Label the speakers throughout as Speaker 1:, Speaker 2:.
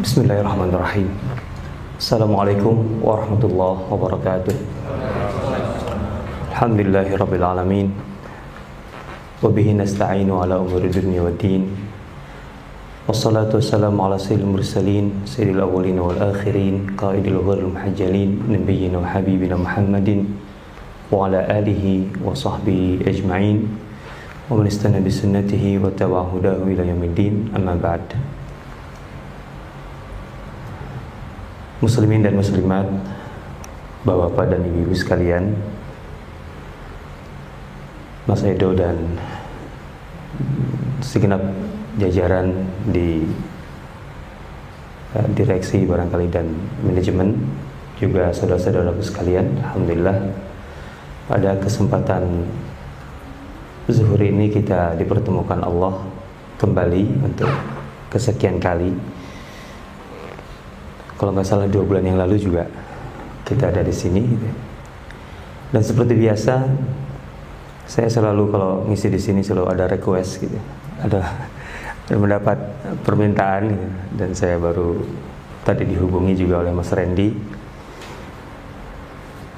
Speaker 1: بسم الله الرحمن الرحيم السلام عليكم ورحمة الله وبركاته الحمد لله رب العالمين وبه نستعين على أمور الدنيا والدين والصلاة والسلام على سيد المرسلين سيد الأولين والآخرين قائد الغر المحجلين نبينا وحبيبنا محمد وعلى آله وصحبه أجمعين ومن استنى بسنته وتبع هداه إلى يوم الدين أما بعد Muslimin dan muslimat, bapak-bapak dan ibu-ibu sekalian, Mas Edo dan segenap jajaran di uh, direksi barangkali dan manajemen juga saudara-saudaraku sekalian, alhamdulillah pada kesempatan zuhur ini kita dipertemukan Allah kembali untuk kesekian kali kalau nggak salah dua bulan yang lalu juga kita ada di sini dan seperti biasa saya selalu kalau ngisi di sini selalu ada request gitu. Ada, ada mendapat permintaan gitu. dan saya baru tadi dihubungi juga oleh Mas Randy.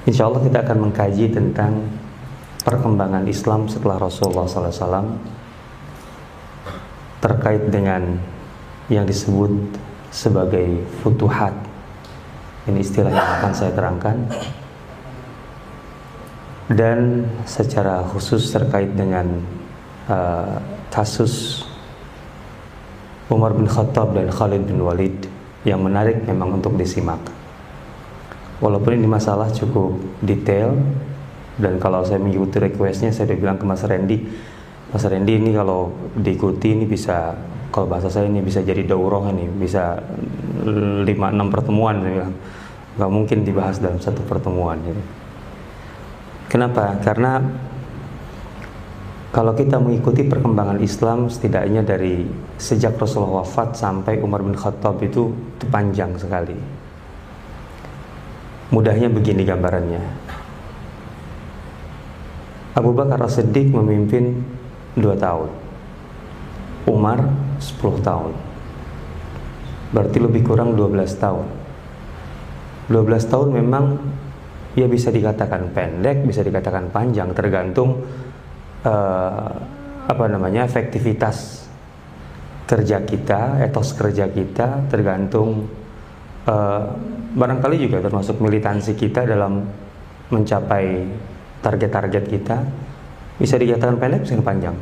Speaker 1: Insya Allah kita akan mengkaji tentang perkembangan Islam setelah Rasulullah SAW terkait dengan yang disebut sebagai futuhat. Ini istilah yang akan saya terangkan. Dan secara khusus terkait dengan uh, kasus Umar bin Khattab dan Khalid bin Walid yang menarik memang untuk disimak. Walaupun ini masalah cukup detail dan kalau saya mengikuti requestnya saya udah bilang ke Mas Randy, Mas Randy ini kalau diikuti ini bisa kalau bahasa saya ini bisa jadi daurah ini bisa 5-6 pertemuan ya. nggak mungkin dibahas dalam satu pertemuan ya. kenapa karena kalau kita mengikuti perkembangan Islam setidaknya dari sejak Rasulullah wafat sampai Umar bin Khattab itu, itu panjang sekali mudahnya begini gambarannya Abu Bakar As-Siddiq memimpin dua tahun Umar 10 tahun. Berarti lebih kurang 12 tahun. 12 tahun memang ya bisa dikatakan pendek bisa dikatakan panjang tergantung uh, apa namanya efektivitas kerja kita etos kerja kita tergantung uh, barangkali juga termasuk militansi kita dalam mencapai target-target kita bisa dikatakan pendek bisa panjang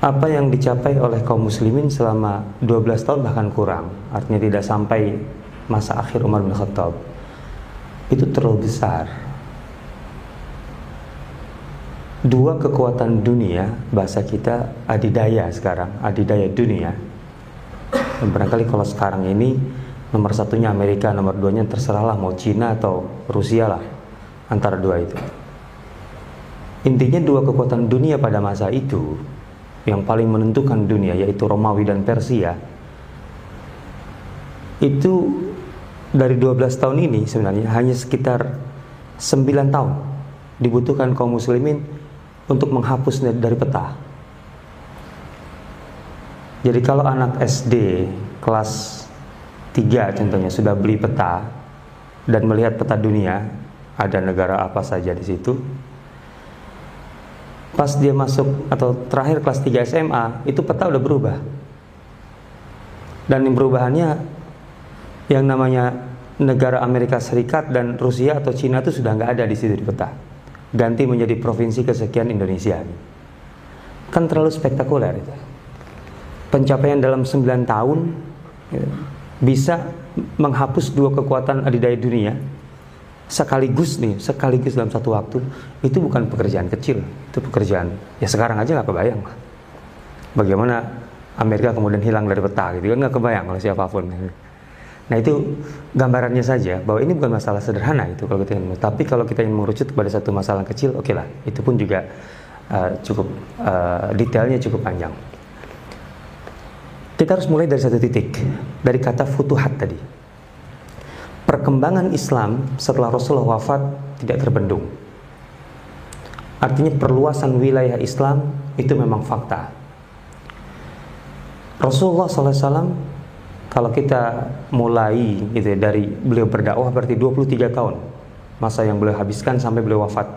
Speaker 1: apa yang dicapai oleh kaum muslimin selama 12 tahun bahkan kurang. Artinya tidak sampai masa akhir Umar bin Khattab. Itu terlalu besar. Dua kekuatan dunia bahasa kita adidaya sekarang adidaya dunia. Barangkali kalau sekarang ini nomor satunya Amerika nomor duanya terserahlah mau Cina atau Rusia lah antara dua itu. Intinya dua kekuatan dunia pada masa itu yang paling menentukan dunia yaitu Romawi dan Persia itu dari 12 tahun ini sebenarnya hanya sekitar 9 tahun dibutuhkan kaum muslimin untuk menghapus dari peta. Jadi kalau anak SD kelas 3 contohnya sudah beli peta dan melihat peta dunia ada negara apa saja di situ pas dia masuk atau terakhir kelas 3 SMA itu peta udah berubah. Dan perubahannya yang namanya negara Amerika Serikat dan Rusia atau Cina itu sudah nggak ada di situ di peta. Ganti menjadi provinsi kesekian Indonesia. Kan terlalu spektakuler itu. Pencapaian dalam 9 tahun ya, bisa menghapus dua kekuatan adidaya dunia sekaligus nih, sekaligus dalam satu waktu, itu bukan pekerjaan kecil, itu pekerjaan ya sekarang aja nggak kebayang. Bagaimana Amerika kemudian hilang dari peta gitu kan nggak kebayang oleh siapa pun. Nah itu gambarannya saja bahwa ini bukan masalah sederhana itu kalau kita ingin. Tapi kalau kita ingin mengerucut kepada satu masalah kecil, oke okay lah, itu pun juga uh, cukup uh, detailnya cukup panjang. Kita harus mulai dari satu titik, dari kata futuhat tadi perkembangan Islam setelah Rasulullah wafat tidak terbendung. Artinya perluasan wilayah Islam itu memang fakta. Rasulullah SAW kalau kita mulai gitu ya, dari beliau berdakwah berarti 23 tahun masa yang beliau habiskan sampai beliau wafat.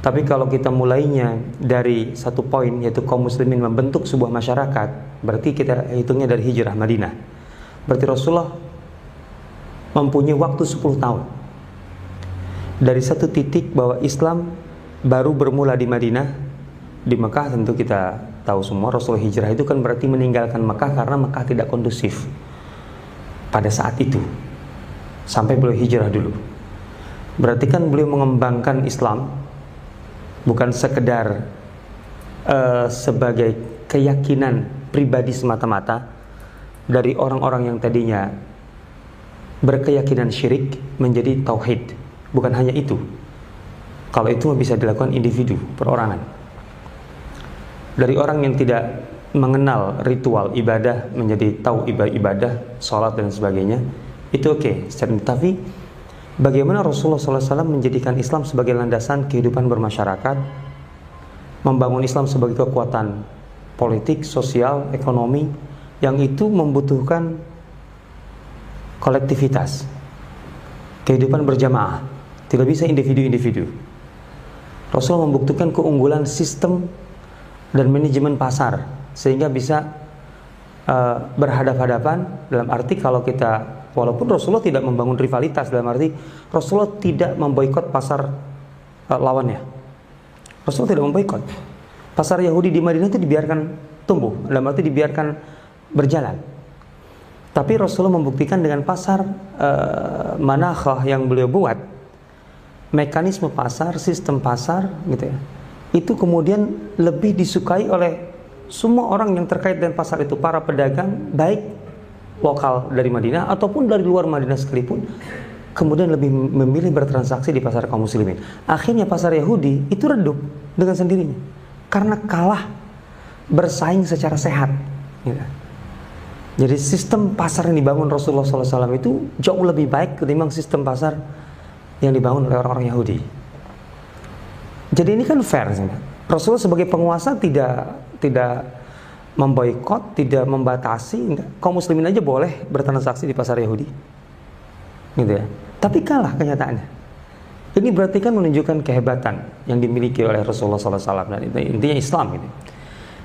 Speaker 1: Tapi kalau kita mulainya dari satu poin yaitu kaum muslimin membentuk sebuah masyarakat, berarti kita hitungnya dari hijrah Madinah. Berarti Rasulullah mempunyai waktu 10 tahun. Dari satu titik bahwa Islam baru bermula di Madinah, di Mekah tentu kita tahu semua Rasul hijrah itu kan berarti meninggalkan Mekah karena Mekah tidak kondusif pada saat itu sampai beliau hijrah dulu berarti kan beliau mengembangkan Islam bukan sekedar uh, sebagai keyakinan pribadi semata-mata dari orang-orang yang tadinya berkeyakinan syirik menjadi tauhid. Bukan hanya itu. Kalau itu bisa dilakukan individu perorangan. Dari orang yang tidak mengenal ritual ibadah menjadi tahu ibadah, sholat dan sebagainya itu oke okay. tapi bagaimana Rasulullah SAW menjadikan Islam sebagai landasan kehidupan bermasyarakat membangun Islam sebagai kekuatan politik, sosial, ekonomi yang itu membutuhkan kolektivitas. Kehidupan berjamaah. Tidak bisa individu-individu. Rasulullah membuktikan keunggulan sistem dan manajemen pasar sehingga bisa uh, berhadap-hadapan dalam arti kalau kita walaupun Rasulullah tidak membangun rivalitas dalam arti Rasulullah tidak memboikot pasar uh, lawannya. Rasulullah tidak memboikot. Pasar Yahudi di Madinah itu dibiarkan tumbuh dalam arti dibiarkan berjalan tapi Rasulullah membuktikan dengan pasar uh, manakhah yang beliau buat mekanisme pasar sistem pasar gitu ya itu kemudian lebih disukai oleh semua orang yang terkait dengan pasar itu, para pedagang baik lokal dari Madinah ataupun dari luar Madinah sekalipun kemudian lebih memilih bertransaksi di pasar kaum muslimin. Akhirnya pasar Yahudi itu redup dengan sendirinya karena kalah bersaing secara sehat. Gitu. Jadi sistem pasar yang dibangun Rasulullah SAW itu jauh lebih baik ketimbang sistem pasar yang dibangun oleh orang-orang Yahudi. Jadi ini kan fair Rasulullah sebagai penguasa tidak tidak memboikot, tidak membatasi, enggak. kaum muslimin aja boleh bertransaksi di pasar Yahudi. Gitu ya. Tapi kalah kenyataannya. Ini berarti kan menunjukkan kehebatan yang dimiliki oleh Rasulullah SAW dan intinya Islam ini.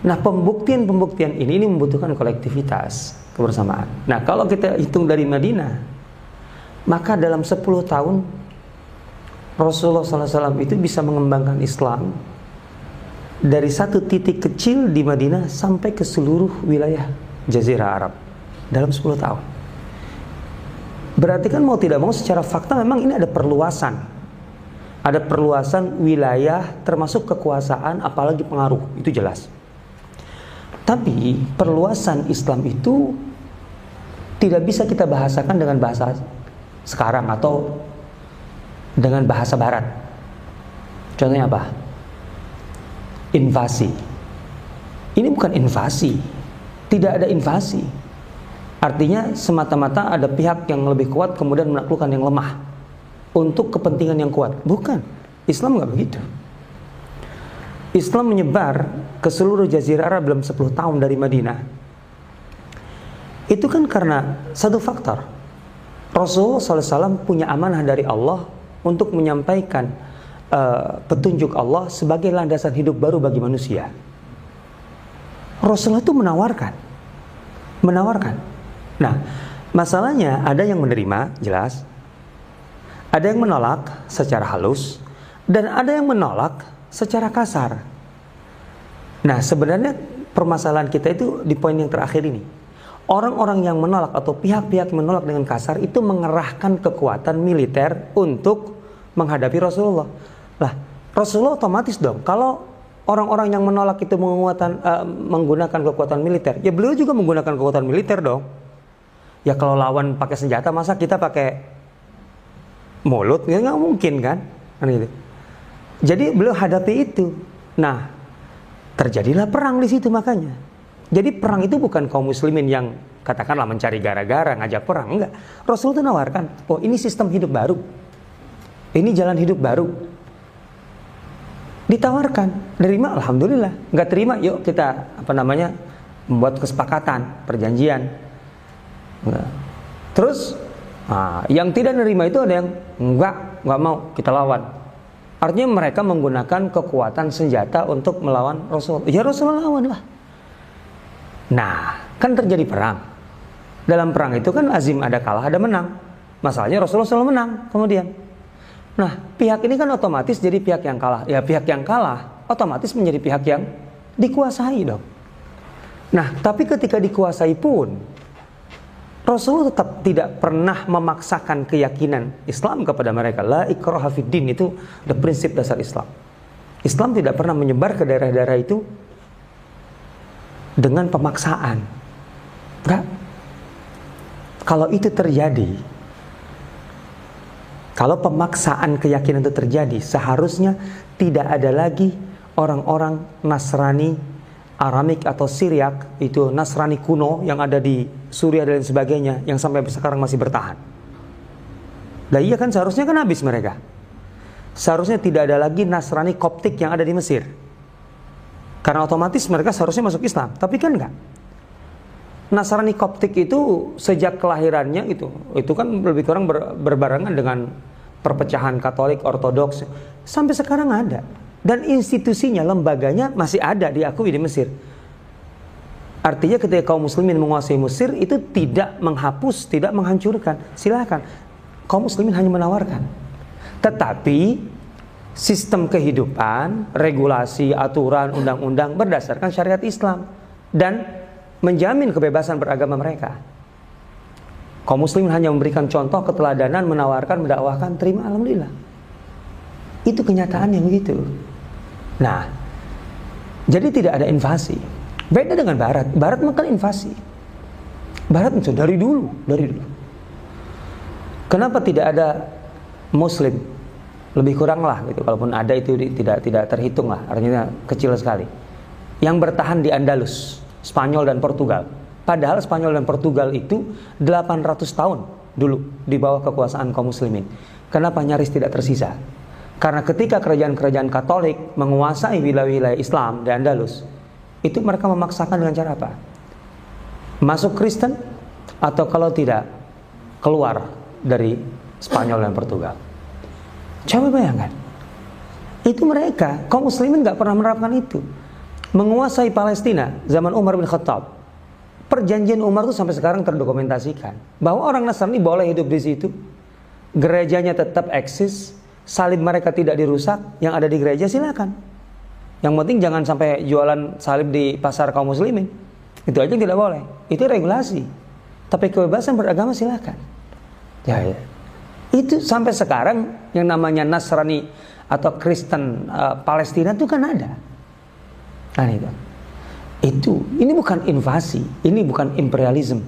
Speaker 1: Nah pembuktian-pembuktian ini ini membutuhkan kolektivitas kebersamaan. Nah kalau kita hitung dari Madinah, maka dalam 10 tahun Rasulullah SAW itu bisa mengembangkan Islam dari satu titik kecil di Madinah sampai ke seluruh wilayah Jazirah Arab dalam 10 tahun. Berarti kan mau tidak mau secara fakta memang ini ada perluasan. Ada perluasan wilayah termasuk kekuasaan apalagi pengaruh, itu jelas. Tapi perluasan Islam itu tidak bisa kita bahasakan dengan bahasa sekarang atau dengan bahasa barat. Contohnya apa? Invasi. Ini bukan invasi. Tidak ada invasi. Artinya semata-mata ada pihak yang lebih kuat kemudian menaklukkan yang lemah untuk kepentingan yang kuat. Bukan. Islam nggak begitu. Islam menyebar ke seluruh jazirah Arab dalam 10 tahun dari Madinah. Itu kan karena satu faktor. Rasulullah SAW punya amanah dari Allah untuk menyampaikan uh, petunjuk Allah sebagai landasan hidup baru bagi manusia. Rasulullah itu menawarkan, menawarkan. Nah, masalahnya ada yang menerima, jelas. Ada yang menolak secara halus dan ada yang menolak secara kasar. Nah, sebenarnya permasalahan kita itu di poin yang terakhir ini. Orang-orang yang menolak atau pihak-pihak menolak dengan kasar itu mengerahkan kekuatan militer untuk menghadapi Rasulullah. Lah, Rasulullah otomatis dong. Kalau orang-orang yang menolak itu menguatan, uh, menggunakan kekuatan militer, ya beliau juga menggunakan kekuatan militer dong. Ya kalau lawan pakai senjata, masa kita pakai mulut? Ya nggak mungkin kan? kan gitu. Jadi beliau hadapi itu. Nah, terjadilah perang di situ makanya. Jadi perang itu bukan kaum muslimin yang katakanlah mencari gara-gara ngajak perang, enggak. Rasul itu nawarkan, oh ini sistem hidup baru ini jalan hidup baru. Ditawarkan, nerima alhamdulillah. Nggak terima, yuk kita apa namanya membuat kesepakatan, perjanjian. Terus nah, yang tidak nerima itu ada yang enggak, enggak mau kita lawan. Artinya mereka menggunakan kekuatan senjata untuk melawan Rasul. Ya Rasul lawan lah. Nah, kan terjadi perang. Dalam perang itu kan azim ada kalah, ada menang. Masalahnya Rasulullah selalu menang kemudian. Nah, pihak ini kan otomatis jadi pihak yang kalah. Ya, pihak yang kalah otomatis menjadi pihak yang dikuasai dong. Nah, tapi ketika dikuasai pun Rasulullah tetap tidak pernah memaksakan keyakinan Islam kepada mereka. La ikraha din itu the prinsip dasar Islam. Islam tidak pernah menyebar ke daerah-daerah itu dengan pemaksaan. Enggak. Kalau itu terjadi, kalau pemaksaan keyakinan itu terjadi, seharusnya tidak ada lagi orang-orang Nasrani Aramik atau Syriak itu Nasrani kuno yang ada di Suriah dan sebagainya yang sampai sekarang masih bertahan. Nah iya kan seharusnya kan habis mereka. Seharusnya tidak ada lagi Nasrani Koptik yang ada di Mesir. Karena otomatis mereka seharusnya masuk Islam, tapi kan enggak. Nasrani Koptik itu sejak kelahirannya itu itu kan lebih kurang ber, berbarengan dengan perpecahan Katolik Ortodoks sampai sekarang ada dan institusinya, lembaganya masih ada diakui di Mesir. Artinya ketika kaum muslimin menguasai Mesir itu tidak menghapus, tidak menghancurkan. Silahkan. Kaum muslimin hanya menawarkan. Tetapi sistem kehidupan, regulasi, aturan, undang-undang berdasarkan syariat Islam dan menjamin kebebasan beragama mereka. Kaum muslimin hanya memberikan contoh keteladanan, menawarkan, mendakwahkan, terima alhamdulillah. Itu kenyataan yang begitu. Nah, jadi tidak ada invasi. Beda dengan Barat. Barat makan invasi. Barat itu dari dulu, dari dulu. Kenapa tidak ada Muslim? Lebih kurang lah gitu. Kalaupun ada itu tidak tidak terhitung lah. Artinya kecil sekali. Yang bertahan di Andalus, Spanyol dan Portugal. Padahal Spanyol dan Portugal itu 800 tahun dulu di bawah kekuasaan kaum muslimin. Kenapa nyaris tidak tersisa? Karena ketika kerajaan-kerajaan Katolik menguasai wilayah-wilayah Islam di Andalus, itu mereka memaksakan dengan cara apa? Masuk Kristen atau kalau tidak keluar dari Spanyol dan Portugal. Coba bayangkan. Itu mereka, kaum muslimin nggak pernah menerapkan itu. Menguasai Palestina zaman Umar bin Khattab. Perjanjian Umar itu sampai sekarang terdokumentasikan bahwa orang Nasrani boleh hidup di situ. Gerejanya tetap eksis, salib mereka tidak dirusak, yang ada di gereja silakan. Yang penting jangan sampai jualan salib di pasar kaum muslimin. Itu aja yang tidak boleh. Itu regulasi. Tapi kebebasan beragama silakan. Ya, ya. Itu sampai sekarang yang namanya Nasrani atau Kristen uh, Palestina itu kan ada. Nah itu. Itu ini bukan invasi, ini bukan imperialisme.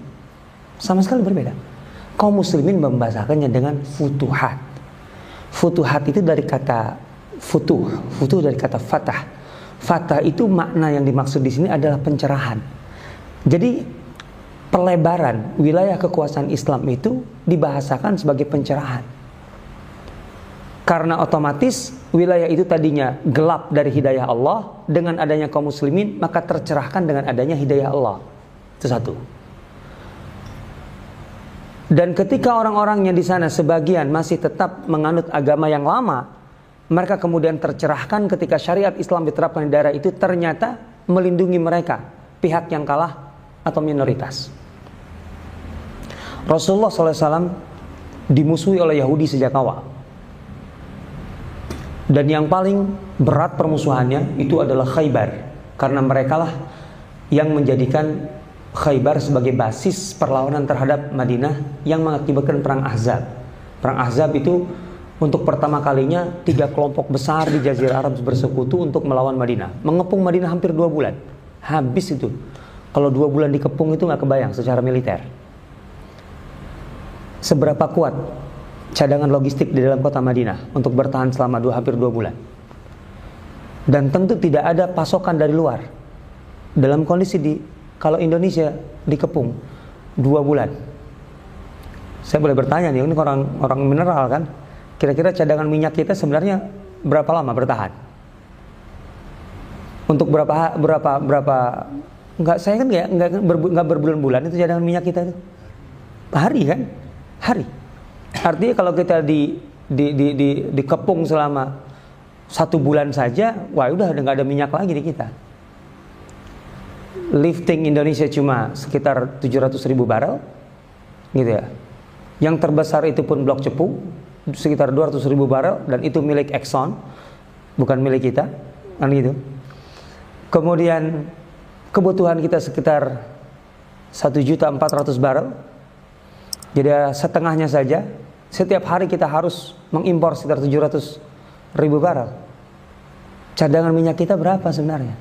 Speaker 1: Sama sekali berbeda. Kaum muslimin membahasakannya dengan futuhat. Futuhat itu dari kata futuh, futuh dari kata fatah. Fatah itu makna yang dimaksud di sini adalah pencerahan. Jadi pelebaran wilayah kekuasaan Islam itu dibahasakan sebagai pencerahan. Karena otomatis wilayah itu tadinya gelap dari hidayah Allah, dengan adanya kaum muslimin maka tercerahkan dengan adanya hidayah Allah. Itu satu. Dan ketika orang-orangnya di sana sebagian masih tetap menganut agama yang lama, mereka kemudian tercerahkan ketika syariat Islam diterapkan di daerah itu ternyata melindungi mereka, pihak yang kalah atau minoritas. Rasulullah SAW dimusuhi oleh Yahudi sejak awal. Dan yang paling berat permusuhannya itu adalah Khaybar. Karena mereka lah yang menjadikan Khaybar sebagai basis perlawanan terhadap Madinah yang mengakibatkan perang Ahzab. Perang Ahzab itu untuk pertama kalinya tiga kelompok besar di Jazirah Arab bersekutu untuk melawan Madinah. Mengepung Madinah hampir dua bulan. Habis itu. Kalau dua bulan dikepung itu nggak kebayang secara militer. Seberapa kuat cadangan logistik di dalam kota Madinah untuk bertahan selama dua hampir dua bulan. Dan tentu tidak ada pasokan dari luar. Dalam kondisi di kalau Indonesia dikepung dua bulan. Saya boleh bertanya nih, ini orang orang mineral kan? Kira-kira cadangan minyak kita sebenarnya berapa lama bertahan? Untuk berapa berapa berapa Enggak, saya kan nggak nggak ber, berbulan-bulan itu cadangan minyak kita itu. Hari kan? Hari. Artinya kalau kita di di di di dikepung selama satu bulan saja, wah udah nggak ada minyak lagi di kita. Lifting Indonesia cuma sekitar 700 ribu barrel, gitu ya. Yang terbesar itu pun blok cepu, sekitar 200 ribu barrel dan itu milik Exxon, bukan milik kita, kan gitu. Kemudian kebutuhan kita sekitar 1 juta 400 barrel. Jadi setengahnya saja. Setiap hari kita harus mengimpor sekitar 700 ribu barrel. Cadangan minyak kita berapa sebenarnya?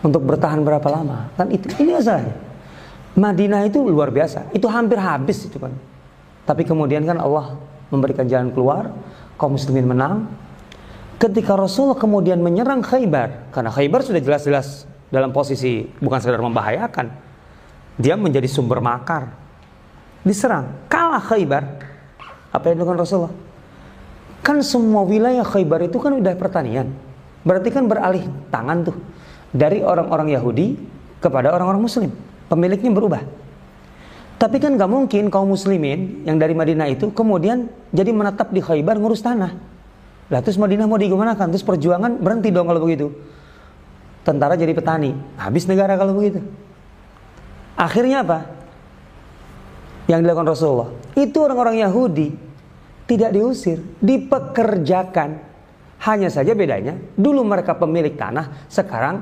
Speaker 1: Untuk bertahan berapa lama? Kan itu ini masalahnya. Madinah itu luar biasa. Itu hampir habis itu kan. Tapi kemudian kan Allah memberikan jalan keluar, kaum muslimin menang. Ketika Rasulullah kemudian menyerang Khaybar, karena Khaybar sudah jelas-jelas dalam posisi bukan sekedar membahayakan, dia menjadi sumber makar. Diserang, kalah Khaybar. Apa yang dilakukan Rasulullah? Kan semua wilayah Khaybar itu kan udah pertanian. Berarti kan beralih tangan tuh dari orang-orang Yahudi kepada orang-orang Muslim. Pemiliknya berubah. Tapi kan gak mungkin kaum muslimin yang dari Madinah itu kemudian jadi menetap di Khaybar ngurus tanah. Lah terus Madinah mau digunakan, terus perjuangan berhenti dong kalau begitu. Tentara jadi petani, habis negara kalau begitu. Akhirnya apa? Yang dilakukan Rasulullah. Itu orang-orang Yahudi tidak diusir, dipekerjakan. Hanya saja bedanya, dulu mereka pemilik tanah, sekarang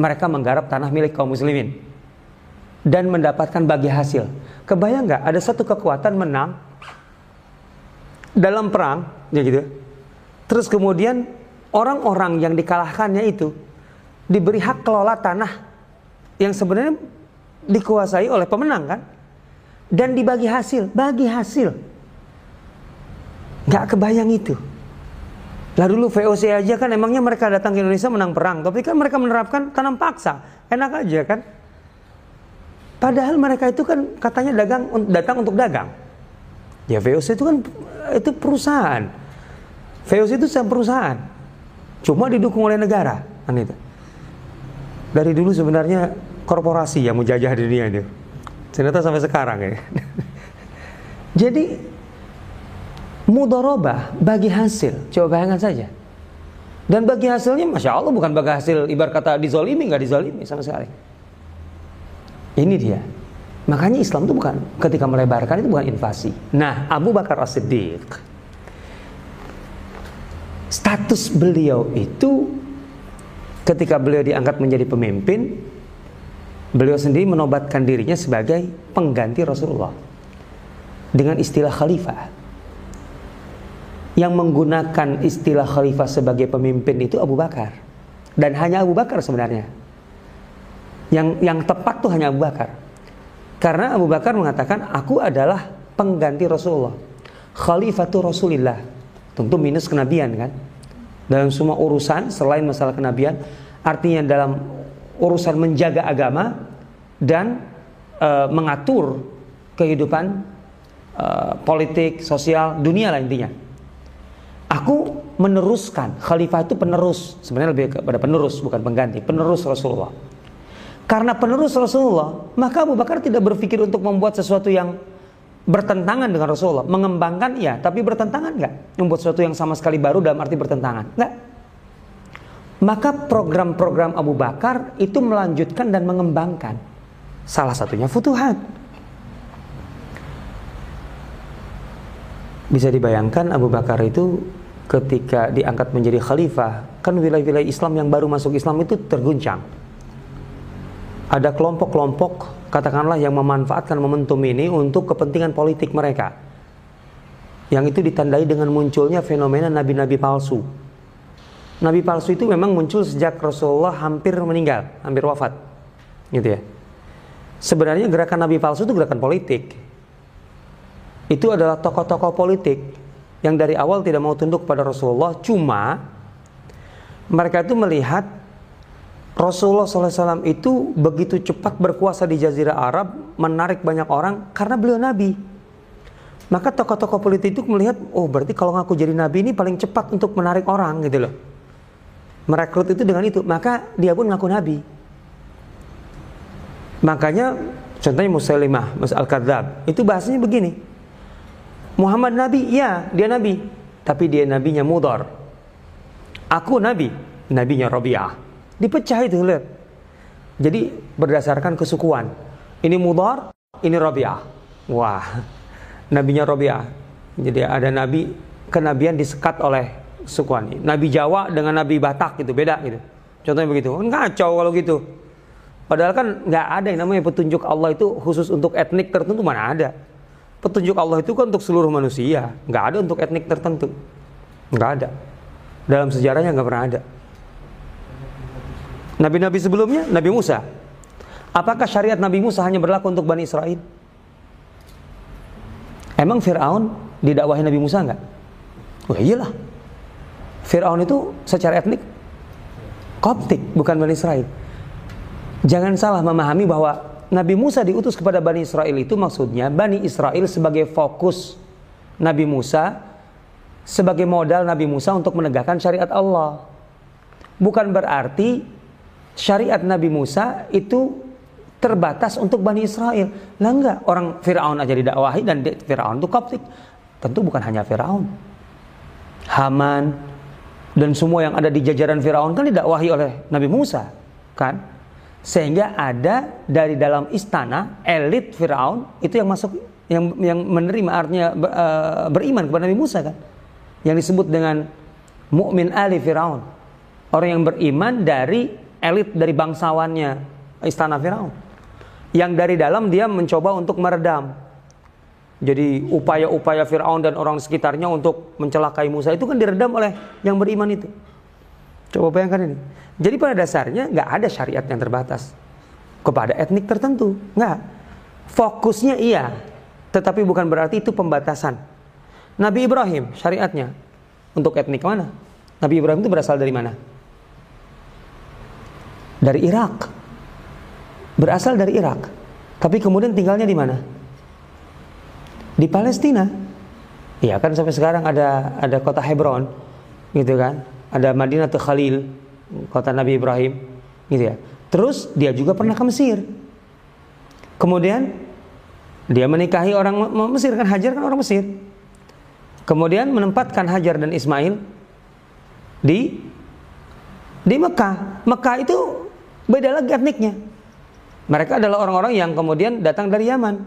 Speaker 1: mereka menggarap tanah milik kaum muslimin dan mendapatkan bagi hasil. Kebayang nggak ada satu kekuatan menang dalam perang, ya gitu. Terus kemudian orang-orang yang dikalahkannya itu diberi hak kelola tanah yang sebenarnya dikuasai oleh pemenang kan? Dan dibagi hasil, bagi hasil. Nggak kebayang itu. Lah dulu VOC aja kan emangnya mereka datang ke Indonesia menang perang, tapi kan mereka menerapkan tanam paksa. Enak aja kan? Padahal mereka itu kan katanya dagang datang untuk dagang. Ya VOC itu kan itu perusahaan. VOC itu sebuah perusahaan. Cuma didukung oleh negara, kan. Dari dulu sebenarnya korporasi yang menjajah dunia itu. Ternyata sampai sekarang ya. Jadi mudorobah bagi hasil, coba bayangkan saja. Dan bagi hasilnya, masya Allah bukan bagi hasil ibarat kata dizolimi nggak dizolimi sama sekali. Ini dia. Makanya Islam itu bukan ketika melebarkan itu bukan invasi. Nah, Abu Bakar As-Siddiq status beliau itu ketika beliau diangkat menjadi pemimpin, beliau sendiri menobatkan dirinya sebagai pengganti Rasulullah dengan istilah khalifah. Yang menggunakan istilah khalifah sebagai pemimpin itu Abu Bakar dan hanya Abu Bakar sebenarnya. Yang yang tepat tuh hanya Abu Bakar. Karena Abu Bakar mengatakan aku adalah pengganti Rasulullah. Khalifatu Rasulillah. Tentu minus kenabian kan. Dalam semua urusan selain masalah kenabian, artinya dalam urusan menjaga agama dan e, mengatur kehidupan e, politik, sosial, dunia lah intinya. Aku meneruskan, khalifah itu penerus, sebenarnya lebih kepada penerus bukan pengganti, penerus Rasulullah. Karena penerus Rasulullah, maka Abu Bakar tidak berpikir untuk membuat sesuatu yang bertentangan dengan Rasulullah. Mengembangkan ya, tapi bertentangan nggak? Membuat sesuatu yang sama sekali baru dalam arti bertentangan. Nggak. Maka program-program Abu Bakar itu melanjutkan dan mengembangkan. Salah satunya futuhat. Bisa dibayangkan Abu Bakar itu ketika diangkat menjadi khalifah, kan wilayah-wilayah Islam yang baru masuk Islam itu terguncang ada kelompok-kelompok katakanlah yang memanfaatkan momentum ini untuk kepentingan politik mereka. Yang itu ditandai dengan munculnya fenomena nabi-nabi palsu. Nabi palsu itu memang muncul sejak Rasulullah hampir meninggal, hampir wafat. Gitu ya. Sebenarnya gerakan nabi palsu itu gerakan politik. Itu adalah tokoh-tokoh politik yang dari awal tidak mau tunduk pada Rasulullah, cuma mereka itu melihat Rasulullah SAW itu begitu cepat berkuasa di Jazirah Arab, menarik banyak orang karena beliau Nabi. Maka tokoh-tokoh politik itu melihat, oh berarti kalau ngaku jadi Nabi ini paling cepat untuk menarik orang gitu loh. Merekrut itu dengan itu, maka dia pun ngaku Nabi. Makanya contohnya Musailimah, Mus Al-Kadzab, itu bahasanya begini. Muhammad nabi, ya, dia nabi, tapi dia nabinya mudar. Aku nabi, nabinya Rabi'ah. Dipecah itu lihat. Jadi berdasarkan kesukuan. Ini mudar, ini Rabi'ah. Wah, nabinya Rabi'ah. Jadi ada nabi kenabian disekat oleh sukuan. Nabi Jawa dengan nabi Batak gitu beda gitu. Contohnya begitu. Kacau kalau gitu. Padahal kan nggak ada yang namanya petunjuk Allah itu khusus untuk etnik tertentu mana ada. Petunjuk Allah itu kan untuk seluruh manusia, nggak ada untuk etnik tertentu, nggak ada. Dalam sejarahnya nggak pernah ada. Nabi-nabi sebelumnya, Nabi Musa. Apakah syariat Nabi Musa hanya berlaku untuk Bani Israel? Emang Fir'aun didakwahi Nabi Musa nggak? Wah iyalah. Fir'aun itu secara etnik Koptik, bukan Bani Israel. Jangan salah memahami bahwa Nabi Musa diutus kepada Bani Israel itu maksudnya Bani Israel sebagai fokus Nabi Musa sebagai modal Nabi Musa untuk menegakkan syariat Allah. Bukan berarti syariat Nabi Musa itu terbatas untuk Bani Israel. Lah enggak, orang Firaun aja didakwahi dan Firaun itu Koptik. Tentu bukan hanya Firaun. Haman dan semua yang ada di jajaran Firaun kan didakwahi oleh Nabi Musa, kan? Sehingga ada dari dalam istana elit Firaun itu yang masuk yang yang menerima artinya uh, beriman kepada Nabi Musa kan. Yang disebut dengan mukmin ali Firaun. Orang yang beriman dari elit dari bangsawannya istana Firaun. Yang dari dalam dia mencoba untuk meredam jadi upaya-upaya Fir'aun dan orang sekitarnya untuk mencelakai Musa itu kan diredam oleh yang beriman itu. Coba bayangkan ini. Jadi pada dasarnya nggak ada syariat yang terbatas kepada etnik tertentu, nggak. Fokusnya iya, tetapi bukan berarti itu pembatasan. Nabi Ibrahim syariatnya untuk etnik mana? Nabi Ibrahim itu berasal dari mana? Dari Irak. Berasal dari Irak. Tapi kemudian tinggalnya di mana? di Palestina. Ya kan sampai sekarang ada ada kota Hebron, gitu kan? Ada Madinah Khalil, kota Nabi Ibrahim, gitu ya. Terus dia juga pernah ke Mesir. Kemudian dia menikahi orang Mesir kan Hajar kan orang Mesir. Kemudian menempatkan Hajar dan Ismail di di Mekah. Mekah itu beda lagi etniknya. Mereka adalah orang-orang yang kemudian datang dari Yaman.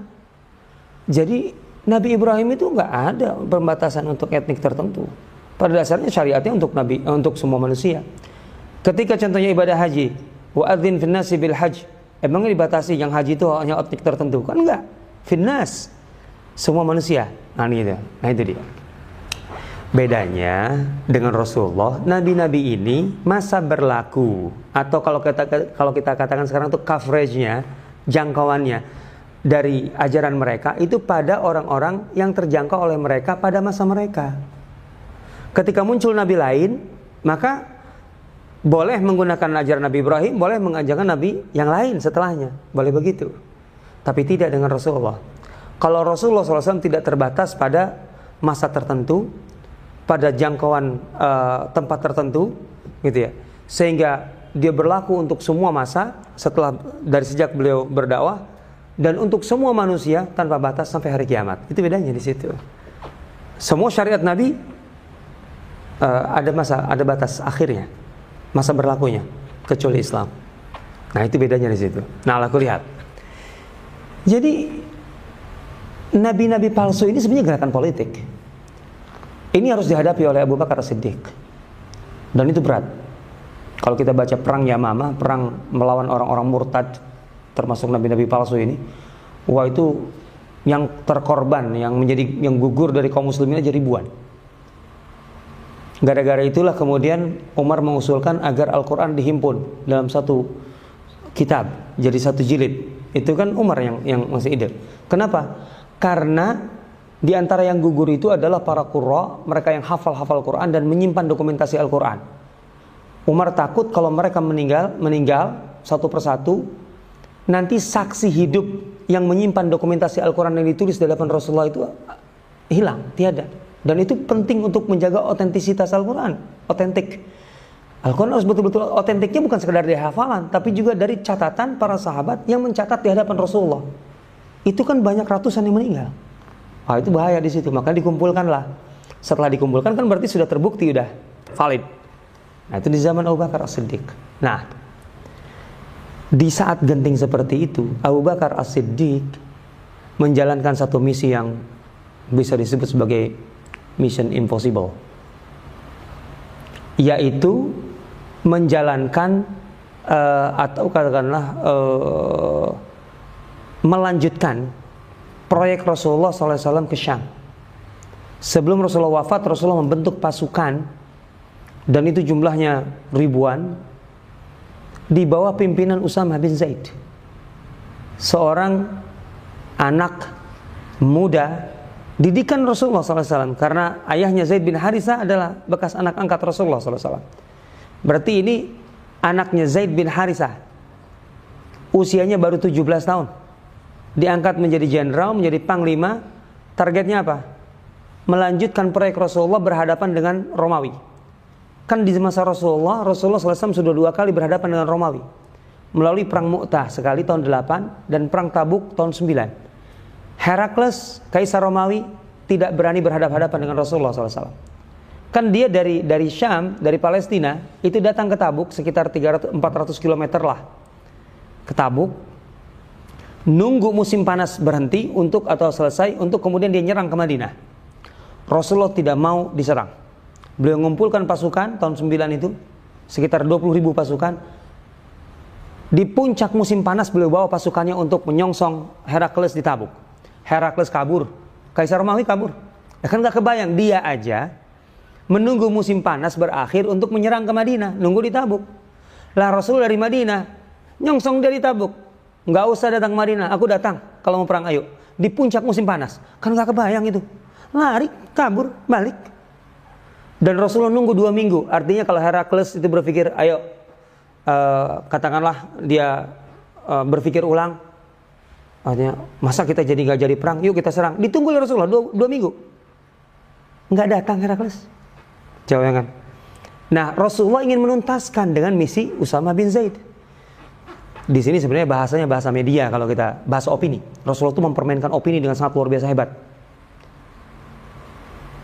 Speaker 1: Jadi Nabi Ibrahim itu nggak ada pembatasan untuk etnik tertentu. Pada dasarnya syariatnya untuk nabi eh, untuk semua manusia. Ketika contohnya ibadah haji, wa adzin finnasi bil hajj. Emangnya dibatasi yang haji itu hanya etnik tertentu? Kan enggak. Finnas semua manusia. Nah, itu. Nah, itu dia. Bedanya dengan Rasulullah, nabi-nabi ini masa berlaku atau kalau kita kalau kita katakan sekarang itu coveragenya, jangkauannya dari ajaran mereka itu pada orang-orang yang terjangkau oleh mereka pada masa mereka. Ketika muncul nabi lain, maka boleh menggunakan ajaran Nabi Ibrahim, boleh mengajarkan nabi yang lain setelahnya. Boleh begitu. Tapi tidak dengan Rasulullah. Kalau Rasulullah SAW tidak terbatas pada masa tertentu, pada jangkauan uh, tempat tertentu, gitu ya. Sehingga dia berlaku untuk semua masa setelah dari sejak beliau berdakwah dan untuk semua manusia tanpa batas sampai hari kiamat. Itu bedanya di situ. Semua syariat Nabi uh, ada masa ada batas akhirnya, masa berlakunya kecuali Islam. Nah itu bedanya di situ. Nah aku lihat. Jadi nabi-nabi palsu ini sebenarnya gerakan politik. Ini harus dihadapi oleh Abu Bakar Siddiq. Dan itu berat. Kalau kita baca perang Yamama, perang melawan orang-orang murtad termasuk nabi-nabi palsu ini wah itu yang terkorban yang menjadi yang gugur dari kaum muslimin aja ribuan gara-gara itulah kemudian Umar mengusulkan agar Al-Quran dihimpun dalam satu kitab jadi satu jilid itu kan Umar yang yang masih ide kenapa karena di antara yang gugur itu adalah para qurra, mereka yang hafal-hafal Quran dan menyimpan dokumentasi Al-Quran. Umar takut kalau mereka meninggal, meninggal satu persatu, nanti saksi hidup yang menyimpan dokumentasi Al-Quran yang ditulis di hadapan Rasulullah itu hilang, tiada. Dan itu penting untuk menjaga otentisitas Al-Quran, otentik. Al-Quran harus betul-betul otentiknya bukan sekedar dari hafalan, tapi juga dari catatan para sahabat yang mencatat di hadapan Rasulullah. Itu kan banyak ratusan yang meninggal. Wah itu bahaya di situ, maka dikumpulkanlah. Setelah dikumpulkan kan berarti sudah terbukti udah valid. Nah itu di zaman Abu Bakar As-Siddiq. Nah, di saat genting seperti itu, Abu Bakar As-Siddiq menjalankan satu misi yang bisa disebut sebagai mission impossible. Yaitu menjalankan uh, atau katakanlah uh, melanjutkan proyek Rasulullah SAW ke Syam. Sebelum Rasulullah wafat, Rasulullah membentuk pasukan dan itu jumlahnya ribuan di bawah pimpinan Usama bin Zaid. Seorang anak muda didikan Rasulullah SAW karena ayahnya Zaid bin Harisa adalah bekas anak angkat Rasulullah SAW. Berarti ini anaknya Zaid bin Harisah. Usianya baru 17 tahun. Diangkat menjadi jenderal, menjadi panglima. Targetnya apa? Melanjutkan proyek Rasulullah berhadapan dengan Romawi. Kan di masa Rasulullah, Rasulullah SAW sudah dua kali berhadapan dengan Romawi. Melalui perang Mu'tah sekali tahun 8 dan perang Tabuk tahun 9. Herakles, Kaisar Romawi, tidak berani berhadapan-hadapan dengan Rasulullah SAW. Kan dia dari dari Syam, dari Palestina, itu datang ke Tabuk sekitar 300 400 km lah. Ke Tabuk. Nunggu musim panas berhenti untuk atau selesai untuk kemudian dia nyerang ke Madinah. Rasulullah tidak mau diserang. Beliau mengumpulkan pasukan tahun 9 itu sekitar 20 ribu pasukan. Di puncak musim panas beliau bawa pasukannya untuk menyongsong Herakles di Tabuk. Herakles kabur, Kaisar Romawi kabur. Ya kan gak kebayang dia aja menunggu musim panas berakhir untuk menyerang ke Madinah, nunggu di Tabuk. Lah Rasul dari Madinah, nyongsong dari Tabuk. Nggak usah datang ke Madinah, aku datang kalau mau perang ayo. Di puncak musim panas, kan nggak kebayang itu. Lari, kabur, balik. Dan Rasulullah nunggu dua minggu. Artinya kalau Herakles itu berpikir, ayo, uh, katakanlah dia uh, berpikir ulang, artinya masa kita jadi nggak jadi perang, yuk kita serang. Ditunggu oleh Rasulullah dua, dua minggu. Nggak datang Herakles. Jauh kan? Nah, Rasulullah ingin menuntaskan dengan misi Usama bin Zaid. Di sini sebenarnya bahasanya bahasa media kalau kita bahasa opini. Rasulullah itu mempermainkan opini dengan sangat luar biasa hebat.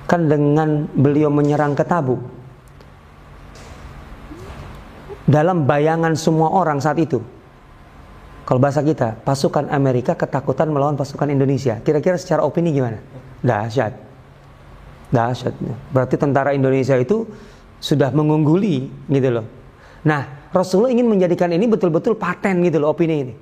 Speaker 1: Kan dengan beliau menyerang ke Tabuk. Dalam bayangan semua orang saat itu. Kalau bahasa kita, pasukan Amerika ketakutan melawan pasukan Indonesia. Kira-kira secara opini gimana? Dahsyat. Dahsyat. Berarti tentara Indonesia itu sudah mengungguli gitu loh. Nah, Rasulullah ingin menjadikan ini betul-betul paten gitu loh opini ini.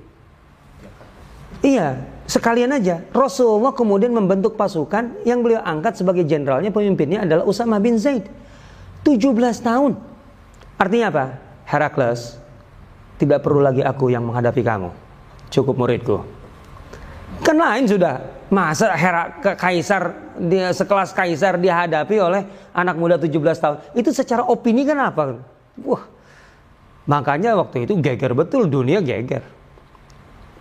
Speaker 1: Iya, sekalian aja. Rasulullah kemudian membentuk pasukan yang beliau angkat sebagai jenderalnya, pemimpinnya adalah Usama bin Zaid. 17 tahun. Artinya apa? Herakles, tidak perlu lagi aku yang menghadapi kamu. Cukup muridku. Kan lain sudah. Masa Hera kaisar dia sekelas kaisar dihadapi oleh anak muda 17 tahun. Itu secara opini kan apa? Wah. Makanya waktu itu geger betul dunia geger.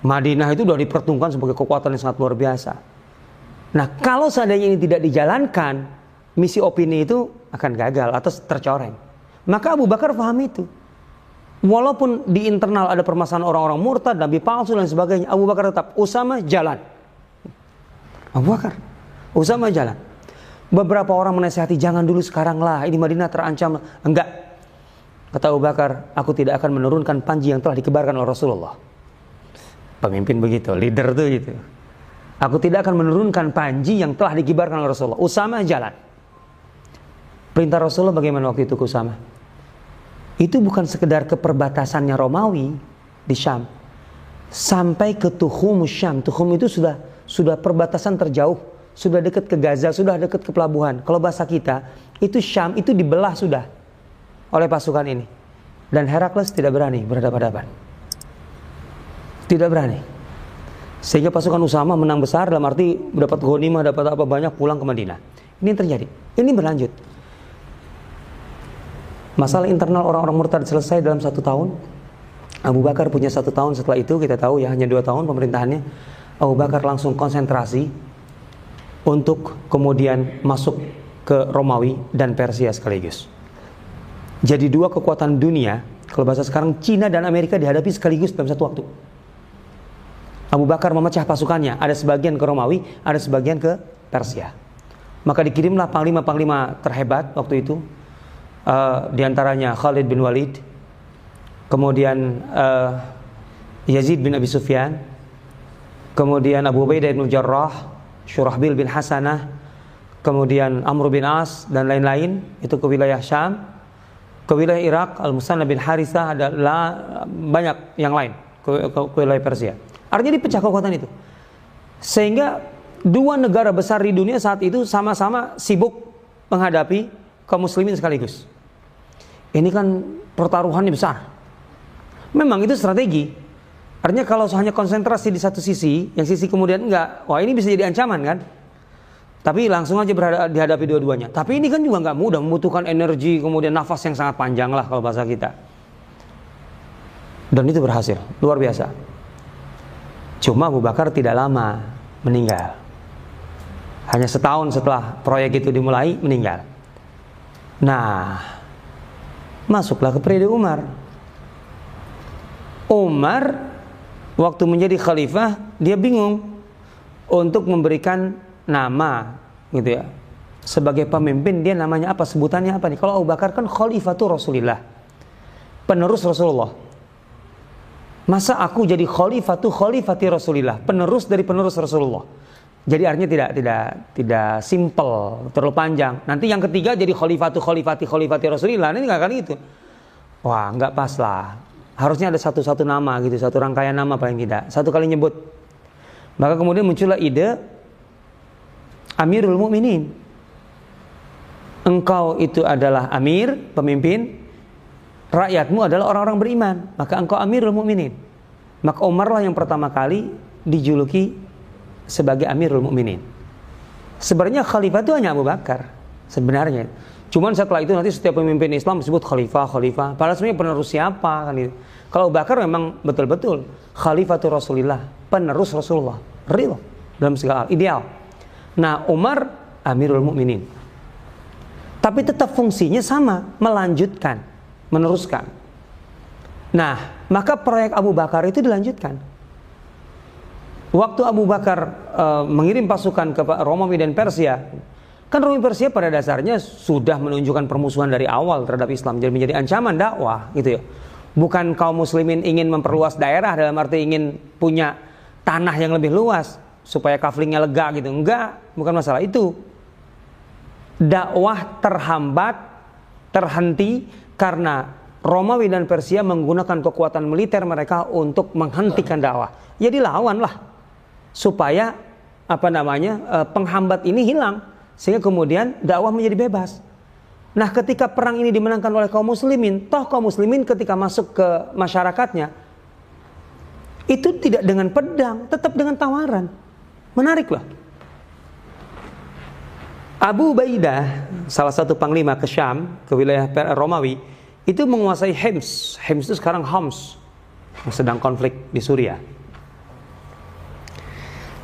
Speaker 1: Madinah itu sudah dipertungkan sebagai kekuatan yang sangat luar biasa. Nah, kalau seandainya ini tidak dijalankan, misi opini itu akan gagal atau tercoreng. Maka Abu Bakar paham itu. Walaupun di internal ada permasalahan orang-orang murtad, nabi palsu dan sebagainya, Abu Bakar tetap Usama jalan. Abu Bakar, Usama jalan. Beberapa orang menasihati jangan dulu sekarang lah, ini Madinah terancam. Enggak. Kata Abu Bakar, aku tidak akan menurunkan panji yang telah dikebarkan oleh Rasulullah. Pemimpin begitu, leader tuh gitu. Aku tidak akan menurunkan panji yang telah dikibarkan oleh Rasulullah. Usama jalan. Perintah Rasulullah bagaimana waktu itu ke Usama? itu bukan sekedar ke perbatasannya Romawi di Syam sampai ke Tuhum Syam Tuhum itu sudah sudah perbatasan terjauh sudah dekat ke Gaza sudah dekat ke pelabuhan kalau bahasa kita itu Syam itu dibelah sudah oleh pasukan ini dan Herakles tidak berani berhadapan-hadapan tidak berani sehingga pasukan Usama menang besar dalam arti dapat ghanimah dapat apa banyak pulang ke Madinah ini yang terjadi ini berlanjut Masalah internal orang-orang murtad selesai dalam satu tahun. Abu Bakar punya satu tahun setelah itu kita tahu ya hanya dua tahun pemerintahannya. Abu Bakar langsung konsentrasi untuk kemudian masuk ke Romawi dan Persia sekaligus. Jadi dua kekuatan dunia, kalau bahasa sekarang Cina dan Amerika dihadapi sekaligus dalam satu waktu. Abu Bakar memecah pasukannya, ada sebagian ke Romawi, ada sebagian ke Persia. Maka dikirimlah panglima-panglima terhebat waktu itu, uh, di antaranya Khalid bin Walid, kemudian uh, Yazid bin Abi Sufyan, kemudian Abu Ubaidah bin Jarrah, Syurahbil bin Hasanah, kemudian Amr bin As dan lain-lain itu ke wilayah Syam, ke wilayah Irak Al-Musanna bin Harithah adalah banyak yang lain ke, ke, ke wilayah Persia. Artinya dipecah kekuatan itu. Sehingga dua negara besar di dunia saat itu sama-sama sibuk menghadapi kaum muslimin sekaligus. Ini kan pertaruhannya besar. Memang itu strategi. Artinya kalau hanya konsentrasi di satu sisi, yang sisi kemudian enggak, wah ini bisa jadi ancaman kan? Tapi langsung aja dihadapi dua-duanya. Tapi ini kan juga nggak mudah, membutuhkan energi, kemudian nafas yang sangat panjang lah kalau bahasa kita. Dan itu berhasil, luar biasa. Cuma Abu Bakar tidak lama meninggal. Hanya setahun setelah proyek itu dimulai, meninggal. Nah, masuklah ke periode Umar. Umar waktu menjadi khalifah, dia bingung untuk memberikan nama gitu ya. Sebagai pemimpin dia namanya apa? Sebutannya apa nih? Kalau Abu Bakar kan khalifatul Rasulillah. Penerus Rasulullah. Masa aku jadi khalifatu khalifati Rasulillah, penerus dari penerus Rasulullah. Jadi artinya tidak tidak tidak simple, terlalu panjang. Nanti yang ketiga jadi khalifatu khalifati khalifati Rasulillah. Ini nggak kali itu. Wah, nggak pas lah. Harusnya ada satu-satu nama gitu, satu rangkaian nama paling tidak. Satu kali nyebut. Maka kemudian muncullah ide Amirul Mukminin. Engkau itu adalah amir, pemimpin, rakyatmu adalah orang-orang beriman, maka engkau amirul mukminin. Maka Umar lah yang pertama kali dijuluki sebagai amirul mukminin. Sebenarnya khalifah itu hanya Abu Bakar. Sebenarnya. Cuman setelah itu nanti setiap pemimpin Islam disebut khalifah, khalifah. Padahal sebenarnya penerus siapa kan itu. Kalau Abu Bakar memang betul-betul khalifatul Rasulullah, penerus Rasulullah, real dalam segala hal, ideal. Nah, Umar Amirul Mukminin. Tapi tetap fungsinya sama, melanjutkan meneruskan. Nah, maka proyek Abu Bakar itu dilanjutkan. Waktu Abu Bakar uh, mengirim pasukan ke Romawi dan Persia, kan Romawi Persia pada dasarnya sudah menunjukkan permusuhan dari awal terhadap Islam, jadi menjadi ancaman dakwah, gitu ya. Bukan kaum muslimin ingin memperluas daerah dalam arti ingin punya tanah yang lebih luas supaya kaflingnya lega gitu. Enggak, bukan masalah itu. Dakwah terhambat, terhenti karena Romawi dan Persia menggunakan kekuatan militer mereka untuk menghentikan dakwah. Jadi lawanlah supaya apa namanya eh, penghambat ini hilang sehingga kemudian dakwah menjadi bebas. Nah, ketika perang ini dimenangkan oleh kaum muslimin, toh kaum muslimin ketika masuk ke masyarakatnya itu tidak dengan pedang, tetap dengan tawaran. Menarik loh. Abu Ubaidah, salah satu panglima ke Syam, ke wilayah Romawi, itu menguasai Hems. Hems itu sekarang Homs sedang konflik di Suriah.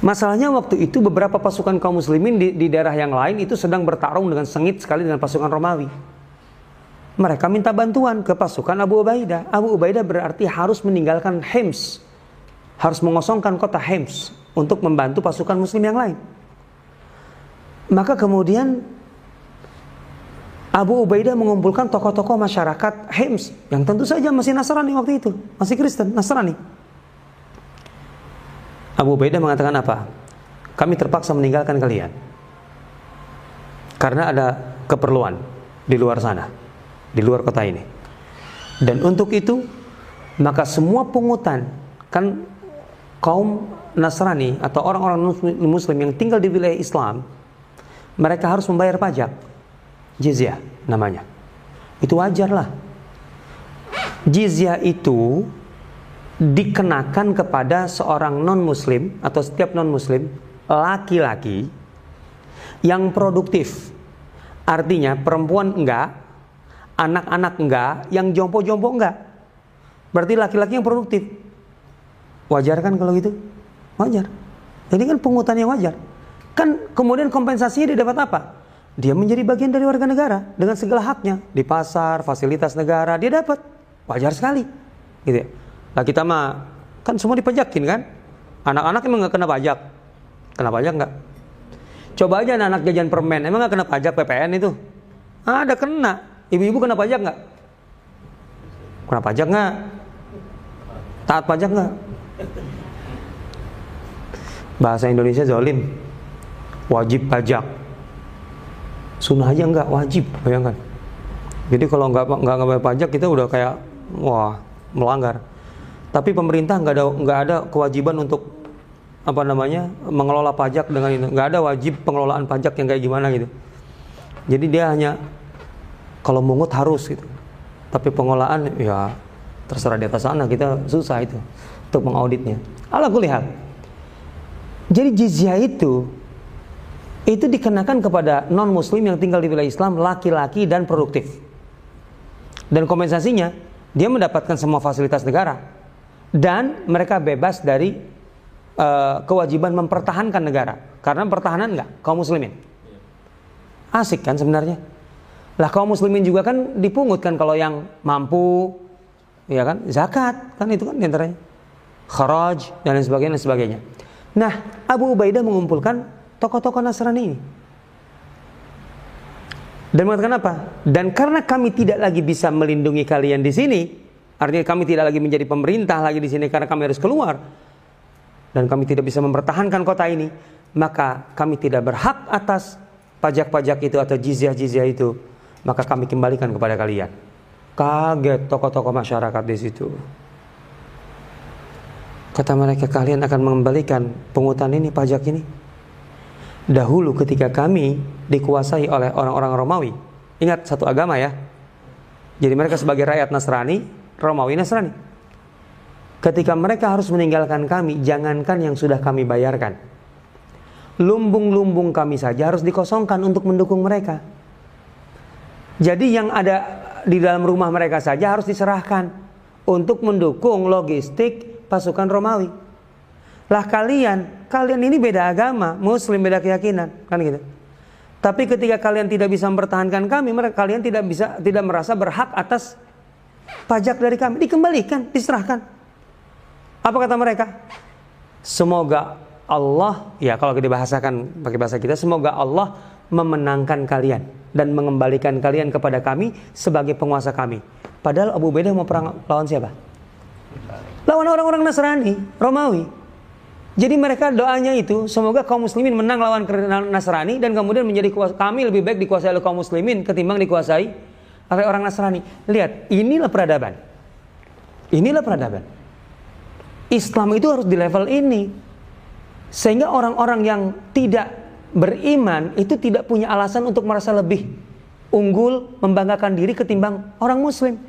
Speaker 1: Masalahnya waktu itu beberapa pasukan kaum muslimin di, di daerah yang lain itu sedang bertarung dengan sengit sekali dengan pasukan Romawi. Mereka minta bantuan ke pasukan Abu Ubaidah. Abu Ubaidah berarti harus meninggalkan Hems. Harus mengosongkan kota Hems untuk membantu pasukan muslim yang lain. Maka kemudian Abu Ubaidah mengumpulkan tokoh-tokoh masyarakat Hems yang tentu saja masih Nasrani waktu itu, masih Kristen, Nasrani. Abu Ubaidah mengatakan apa? Kami terpaksa meninggalkan kalian karena ada keperluan di luar sana, di luar kota ini. Dan untuk itu, maka semua pungutan kan kaum Nasrani atau orang-orang Muslim yang tinggal di wilayah Islam, mereka harus membayar pajak jizyah namanya. Itu wajar lah. Jizyah itu dikenakan kepada seorang non-muslim atau setiap non-muslim laki-laki yang produktif. Artinya perempuan enggak, anak-anak enggak, yang jompo-jompo enggak. Berarti laki-laki yang produktif. Wajar kan kalau gitu? Wajar. Jadi kan pungutan yang wajar. Kan kemudian kompensasinya dia dapat apa? dia menjadi bagian dari warga negara dengan segala haknya di pasar, fasilitas negara dia dapat wajar sekali, gitu ya. Nah kita mah kan semua dipajakin kan, anak-anak emang nggak kena pajak, kena pajak nggak? Coba aja anak, anak jajan permen, emang nggak kena pajak PPN itu? Ada kena, ibu-ibu kena pajak nggak? Kena pajak nggak? Taat pajak nggak? Bahasa Indonesia zolim, wajib pajak. Sunnah aja nggak wajib. Bayangkan. Jadi kalau nggak nggak bayar pajak kita udah kayak wah melanggar. Tapi pemerintah nggak ada nggak ada kewajiban untuk apa namanya mengelola pajak dengan itu. Nggak ada wajib pengelolaan pajak yang kayak gimana gitu. Jadi dia hanya kalau mungut harus gitu. Tapi pengelolaan ya terserah di atas sana kita susah itu untuk mengauditnya. Ala kulihat jadi jizyah itu itu dikenakan kepada non muslim yang tinggal di wilayah Islam laki-laki dan produktif. Dan kompensasinya dia mendapatkan semua fasilitas negara. Dan mereka bebas dari uh, kewajiban mempertahankan negara. Karena pertahanan enggak kaum muslimin. Asik kan sebenarnya? Lah kaum muslimin juga kan dipungut kan kalau yang mampu ya kan? Zakat kan itu kan di antaranya. Kharaj dan lain sebagainya dan sebagainya nah Abu Ubaidah mengumpulkan tokoh-tokoh Nasrani ini. Dan mengatakan apa? Dan karena kami tidak lagi bisa melindungi kalian di sini, artinya kami tidak lagi menjadi pemerintah lagi di sini karena kami harus keluar dan kami tidak bisa mempertahankan kota ini, maka kami tidak berhak atas pajak-pajak itu atau jizyah-jizyah itu, maka kami kembalikan kepada kalian. Kaget tokoh-tokoh masyarakat di situ. Kata mereka, kalian akan mengembalikan pungutan ini, pajak ini dahulu ketika kami dikuasai oleh orang-orang Romawi. Ingat satu agama ya. Jadi mereka sebagai rakyat Nasrani, Romawi Nasrani. Ketika mereka harus meninggalkan kami, jangankan yang sudah kami bayarkan. Lumbung-lumbung kami saja harus dikosongkan untuk mendukung mereka. Jadi yang ada di dalam rumah mereka saja harus diserahkan untuk mendukung logistik pasukan Romawi. Lah kalian, kalian ini beda agama, muslim beda keyakinan, kan gitu. Tapi ketika kalian tidak bisa mempertahankan kami, mereka kalian tidak bisa tidak merasa berhak atas pajak dari kami, dikembalikan, diserahkan. Apa kata mereka? Semoga Allah, ya kalau kita bahasakan pakai bahasa kita, semoga Allah memenangkan kalian dan mengembalikan kalian kepada kami sebagai penguasa kami. Padahal Abu Ubaidah mau perang lawan siapa? Lawan orang-orang Nasrani, Romawi. Jadi mereka doanya itu semoga kaum muslimin menang lawan Nasrani dan kemudian menjadi kami lebih baik dikuasai oleh kaum muslimin ketimbang dikuasai oleh orang Nasrani. Lihat, inilah peradaban. Inilah peradaban. Islam itu harus di level ini. Sehingga orang-orang yang tidak beriman itu tidak punya alasan untuk merasa lebih unggul, membanggakan diri ketimbang orang muslim.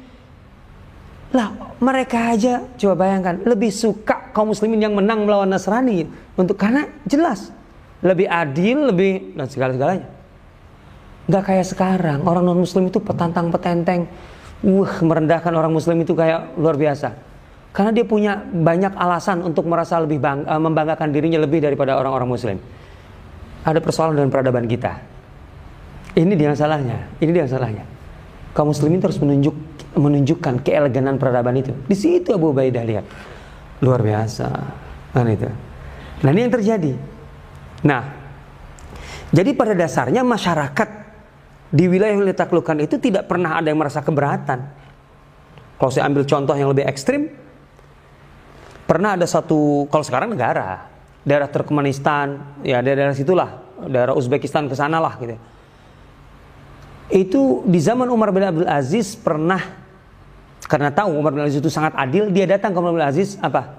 Speaker 1: Lah, mereka aja coba bayangkan lebih suka kaum muslimin yang menang melawan Nasrani untuk karena jelas lebih adil, lebih dan segala-segalanya. Gak kayak sekarang orang non muslim itu petantang petenteng, wah merendahkan orang muslim itu kayak luar biasa. Karena dia punya banyak alasan untuk merasa lebih bang, uh, membanggakan dirinya lebih daripada orang-orang muslim. Ada persoalan dengan peradaban kita. Ini dia salahnya, ini dia salahnya. Kaum muslimin terus menunjuk menunjukkan keeleganan peradaban itu. Di situ Abu Ubaidah lihat. Luar biasa. Kan itu. Nah, ini yang terjadi. Nah, jadi pada dasarnya masyarakat di wilayah yang ditaklukkan itu tidak pernah ada yang merasa keberatan. Kalau saya ambil contoh yang lebih ekstrim, pernah ada satu, kalau sekarang negara, daerah Turkmenistan, ya daerah situlah, daerah Uzbekistan ke sana lah gitu. Itu di zaman Umar bin Abdul Aziz pernah karena tahu Umar bin Aziz itu sangat adil, dia datang ke Umar bin Aziz apa?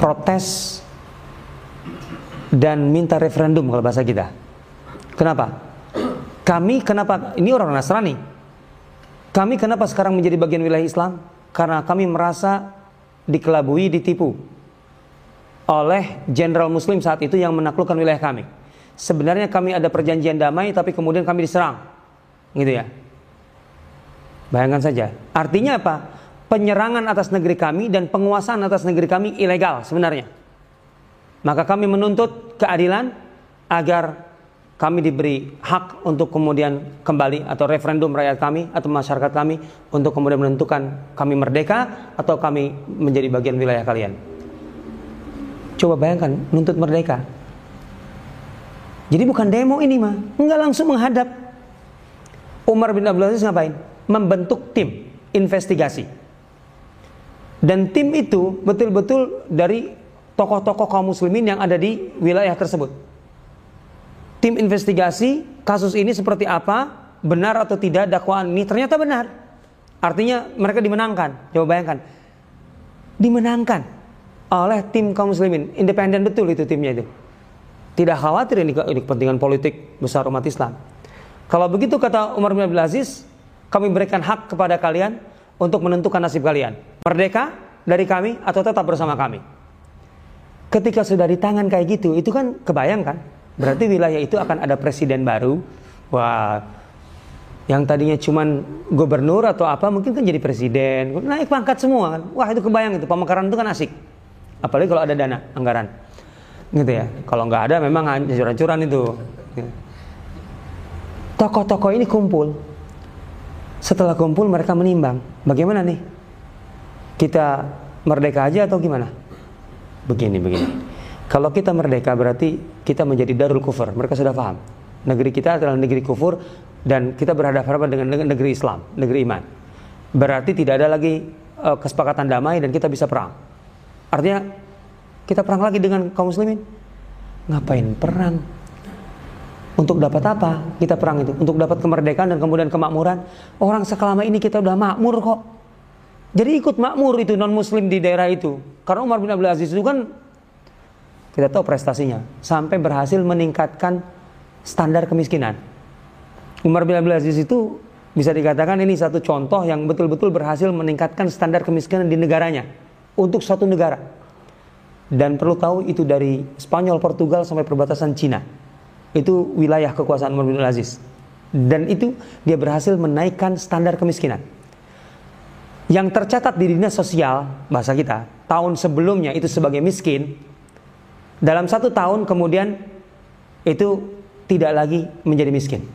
Speaker 1: Protes dan minta referendum kalau bahasa kita. Kenapa? Kami kenapa ini orang Nasrani? Kami kenapa sekarang menjadi bagian wilayah Islam? Karena kami merasa dikelabui, ditipu oleh jenderal muslim saat itu yang menaklukkan wilayah kami. Sebenarnya kami ada perjanjian damai tapi kemudian kami diserang. Gitu ya. Bayangkan saja. Artinya apa? Penyerangan atas negeri kami dan penguasaan atas negeri kami ilegal sebenarnya. Maka kami menuntut keadilan agar kami diberi hak untuk kemudian kembali atau referendum rakyat kami atau masyarakat kami untuk kemudian menentukan kami merdeka atau kami menjadi bagian wilayah kalian. Coba bayangkan nuntut merdeka. Jadi bukan demo ini mah, enggak langsung menghadap. Umar bin Abdul Aziz ngapain? Membentuk tim investigasi. Dan tim itu betul-betul dari tokoh-tokoh kaum muslimin yang ada di wilayah tersebut tim investigasi kasus ini seperti apa, benar atau tidak dakwaan ini ternyata benar. Artinya mereka dimenangkan. Coba bayangkan. Dimenangkan oleh tim kaum muslimin. Independen betul itu timnya itu. Tidak khawatir ini, ini kepentingan politik besar umat Islam. Kalau begitu kata Umar bin Abdul Aziz, kami berikan hak kepada kalian untuk menentukan nasib kalian. Merdeka dari kami atau tetap bersama kami. Ketika sudah di tangan kayak gitu, itu kan kebayangkan Berarti wilayah itu akan ada presiden baru. Wah, yang tadinya cuman gubernur atau apa mungkin kan jadi presiden. Naik pangkat semua kan. Wah, itu kebayang itu. Pemekaran itu kan asik. Apalagi kalau ada dana anggaran. Gitu ya. Kalau nggak ada memang hancur-hancuran itu. Tokoh-tokoh ini kumpul. Setelah kumpul mereka menimbang. Bagaimana nih? Kita merdeka aja atau gimana? Begini, begini. Kalau kita merdeka berarti kita menjadi darul kufur. Mereka sudah paham. Negeri kita adalah negeri kufur dan kita berhadapan dengan negeri Islam, negeri iman. Berarti tidak ada lagi uh, kesepakatan damai dan kita bisa perang. Artinya kita perang lagi dengan kaum muslimin. Ngapain perang? Untuk dapat apa kita perang itu? Untuk dapat kemerdekaan dan kemudian kemakmuran. Orang sekelama ini kita udah makmur kok. Jadi ikut makmur itu non muslim di daerah itu. Karena Umar bin Abdul Aziz itu kan kita tahu prestasinya sampai berhasil meningkatkan standar kemiskinan. Umar bin Abdul Aziz itu bisa dikatakan ini satu contoh yang betul-betul berhasil meningkatkan standar kemiskinan di negaranya untuk satu negara. Dan perlu tahu itu dari Spanyol, Portugal sampai perbatasan Cina. Itu wilayah kekuasaan Umar bin Aziz. Dan itu dia berhasil menaikkan standar kemiskinan. Yang tercatat di dinas sosial bahasa kita tahun sebelumnya itu sebagai miskin dalam satu tahun kemudian itu tidak lagi menjadi miskin.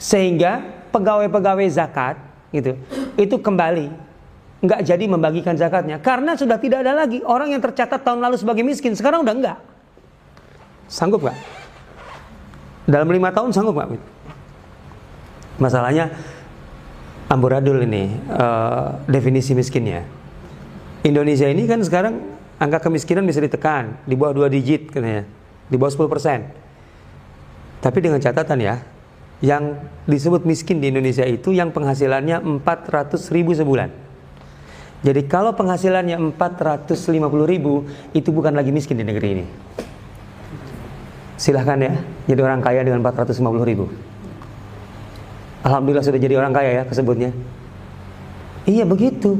Speaker 1: Sehingga pegawai-pegawai zakat gitu itu kembali nggak jadi membagikan zakatnya karena sudah tidak ada lagi orang yang tercatat tahun lalu sebagai miskin sekarang udah enggak sanggup nggak dalam lima tahun sanggup nggak masalahnya amburadul ini uh, definisi miskinnya Indonesia ini kan sekarang angka kemiskinan bisa ditekan di bawah dua digit katanya, di bawah 10 persen. Tapi dengan catatan ya, yang disebut miskin di Indonesia itu yang penghasilannya 400 ribu sebulan. Jadi kalau penghasilannya 450 ribu, itu bukan lagi miskin di negeri ini. Silahkan ya, jadi orang kaya dengan 450 ribu. Alhamdulillah sudah jadi orang kaya ya kesebutnya. Iya begitu.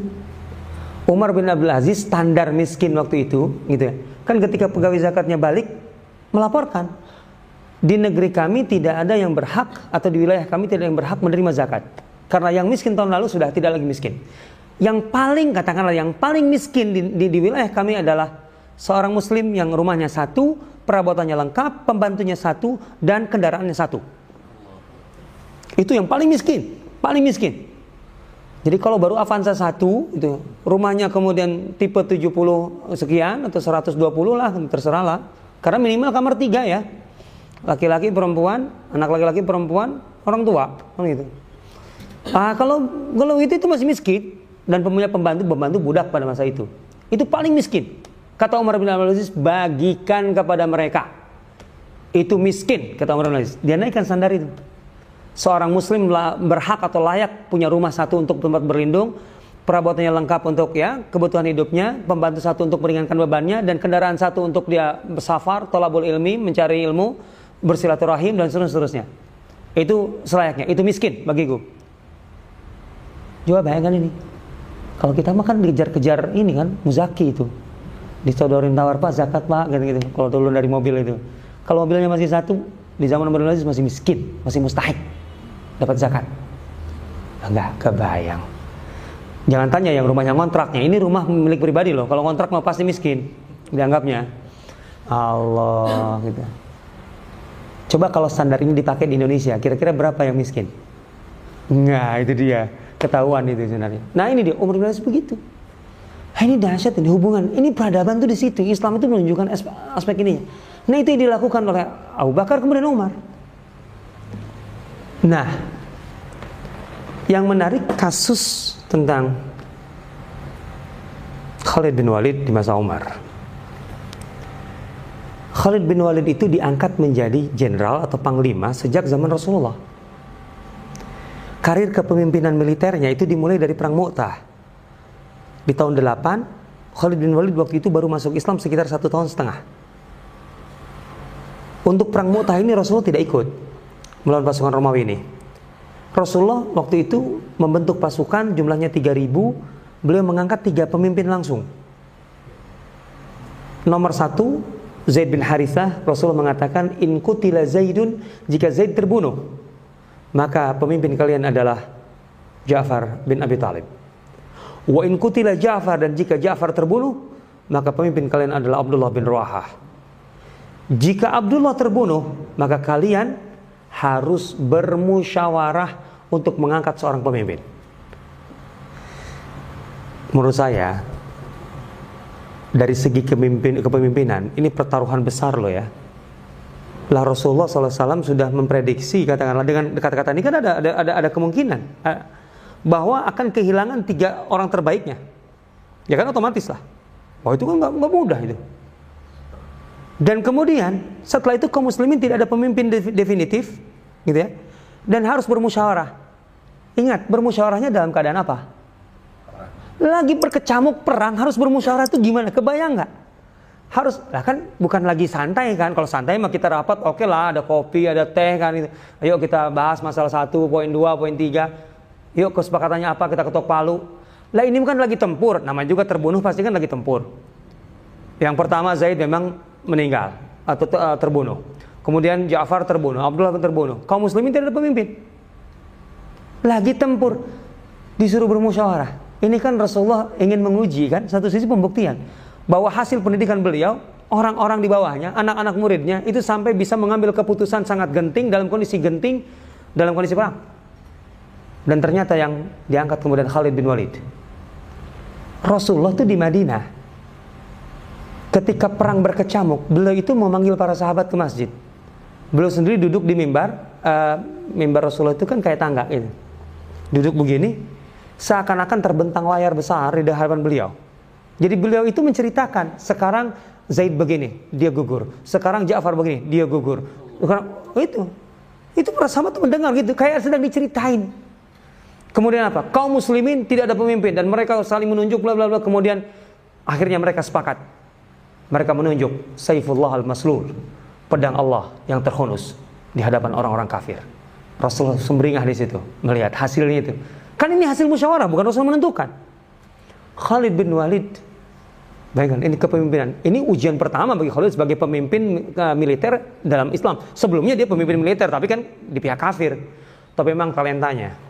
Speaker 1: Umar bin Abdul Aziz standar miskin waktu itu, gitu ya. Kan ketika pegawai zakatnya balik melaporkan di negeri kami tidak ada yang berhak atau di wilayah kami tidak ada yang berhak menerima zakat. Karena yang miskin tahun lalu sudah tidak lagi miskin. Yang paling katakanlah yang paling miskin di, di, di wilayah kami adalah seorang muslim yang rumahnya satu, perabotannya lengkap, pembantunya satu, dan kendaraannya satu. Itu yang paling miskin, paling miskin. Jadi kalau baru Avanza 1 itu rumahnya kemudian tipe 70 sekian atau 120 lah terserah lah. Karena minimal kamar tiga ya. Laki-laki perempuan, anak laki-laki perempuan, orang tua, kan gitu. Ah kalau kalau itu itu masih miskin dan punya pembantu pembantu budak pada masa itu. Itu paling miskin. Kata Umar bin Abdul Aziz, bagikan kepada mereka. Itu miskin, kata Umar bin Abdul Aziz. Dia naikkan standar itu seorang muslim berhak atau layak punya rumah satu untuk tempat berlindung, perabotannya lengkap untuk ya kebutuhan hidupnya, pembantu satu untuk meringankan bebannya dan kendaraan satu untuk dia bersafar, tolabul ilmi, mencari ilmu, bersilaturahim dan seterusnya. Itu selayaknya, itu miskin bagiku. Coba bayangkan ini. Kalau kita makan dikejar-kejar ini kan, muzaki itu. Disodorin tawar pak, zakat pak, gitu-gitu. Kalau turun dari mobil itu. Kalau mobilnya masih satu, di zaman Umar masih miskin, masih mustahik dapat zakat? Enggak kebayang. Jangan tanya yang rumahnya kontraknya. Ini rumah milik pribadi loh. Kalau kontrak mau pasti miskin dianggapnya. Allah gitu. Coba kalau standar ini dipakai di Indonesia, kira-kira berapa yang miskin? Nah, itu dia. Ketahuan itu sebenarnya. Nah, ini dia Umar bin Abdul begitu. Ini dahsyat ini hubungan. Ini peradaban tuh di situ. Islam itu menunjukkan aspek, ini. Nah, itu yang dilakukan oleh Abu Bakar kemudian Umar. Nah, yang menarik kasus tentang Khalid bin Walid di masa Umar. Khalid bin Walid itu diangkat menjadi jenderal atau panglima sejak zaman Rasulullah. Karir kepemimpinan militernya itu dimulai dari perang Mu'tah. Di tahun 8, Khalid bin Walid waktu itu baru masuk Islam sekitar satu tahun setengah. Untuk perang Mu'tah ini Rasulullah tidak ikut melawan pasukan Romawi ini. Rasulullah waktu itu membentuk pasukan jumlahnya 3000, beliau mengangkat tiga pemimpin langsung. Nomor satu Zaid bin Harithah, Rasulullah mengatakan, In kutila Zaidun, jika Zaid terbunuh, maka pemimpin kalian adalah Ja'far bin Abi Talib. Wa in kutila Ja'far, dan jika Ja'far terbunuh, maka pemimpin kalian adalah Abdullah bin Ruahah. Jika Abdullah terbunuh, maka kalian harus bermusyawarah untuk mengangkat seorang pemimpin. Menurut saya, dari segi kemimpin, kepemimpinan ini pertaruhan besar loh ya. Lah Rasulullah SAW sudah memprediksi katakanlah dengan kata-kata ini kan ada ada ada, ada kemungkinan eh, bahwa akan kehilangan tiga orang terbaiknya. Ya kan otomatis lah. Wah itu kan nggak mudah itu. Dan kemudian setelah itu kaum muslimin tidak ada pemimpin definitif, gitu ya, dan harus bermusyawarah. Ingat bermusyawarahnya dalam keadaan apa? lagi berkecamuk perang harus bermusyawarah itu gimana? Kebayang nggak? Harus lah kan bukan lagi santai kan? Kalau santai mah kita rapat oke okay lah ada kopi ada teh kan itu. Ayo kita bahas masalah satu poin dua poin tiga. Yuk kesepakatannya apa kita ketok palu. Lah ini kan lagi tempur. Namanya juga terbunuh pasti kan lagi tempur. Yang pertama Zaid memang meninggal atau eh, terbunuh. Kemudian Ja'far terbunuh, Abdullah pun terbunuh. Kaum muslimin tidak ada pemimpin. Lagi tempur. Disuruh bermusyawarah ini kan Rasulullah ingin menguji kan satu sisi pembuktian bahwa hasil pendidikan beliau orang-orang di bawahnya, anak-anak muridnya itu sampai bisa mengambil keputusan sangat genting dalam kondisi genting dalam kondisi perang. Dan ternyata yang diangkat kemudian Khalid bin Walid. Rasulullah itu di Madinah. Ketika perang berkecamuk, beliau itu memanggil para sahabat ke masjid. Beliau sendiri duduk di mimbar, uh, mimbar Rasulullah itu kan kayak tangga gitu. Duduk begini, seakan-akan terbentang layar besar di hadapan beliau. Jadi beliau itu menceritakan, sekarang Zaid begini, dia gugur. Sekarang Ja'far begini, dia gugur. Sekarang, oh itu. Itu para sahabat mendengar gitu, kayak sedang diceritain. Kemudian apa? Kaum muslimin tidak ada pemimpin dan mereka saling menunjuk bla bla bla. Kemudian akhirnya mereka sepakat. Mereka menunjuk Saifullah al-Maslul, pedang Allah yang terhunus di hadapan orang-orang kafir. Rasulullah sumringah di situ melihat hasilnya itu. Kan ini hasil musyawarah, bukan Rasul menentukan. Khalid bin Walid, bayangkan ini kepemimpinan. Ini ujian pertama bagi Khalid sebagai pemimpin uh, militer dalam Islam. Sebelumnya dia pemimpin militer, tapi kan di pihak kafir. Tapi memang talentanya.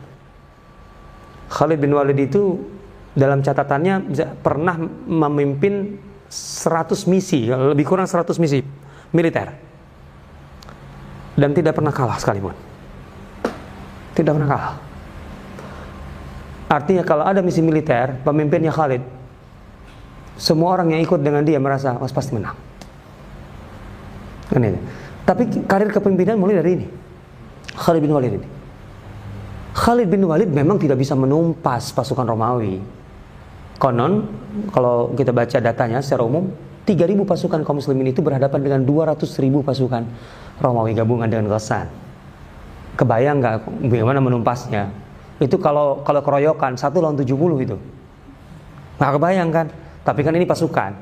Speaker 1: Khalid bin Walid itu dalam catatannya pernah memimpin 100 misi, lebih kurang 100 misi militer. Dan tidak pernah kalah sekalipun. Tidak pernah kalah. Artinya kalau ada misi militer, pemimpinnya Khalid, semua orang yang ikut dengan dia merasa mas pasti menang. Kan. Tapi karir kepemimpinan mulai dari ini. Khalid bin Walid ini. Khalid bin Walid memang tidak bisa menumpas pasukan Romawi. Konon, kalau kita baca datanya secara umum, 3.000 pasukan kaum muslimin itu berhadapan dengan 200.000 pasukan Romawi gabungan dengan Ghassan. Kebayang nggak bagaimana menumpasnya? itu kalau kalau keroyokan satu lawan 70 itu nggak kebayang kan tapi kan ini pasukan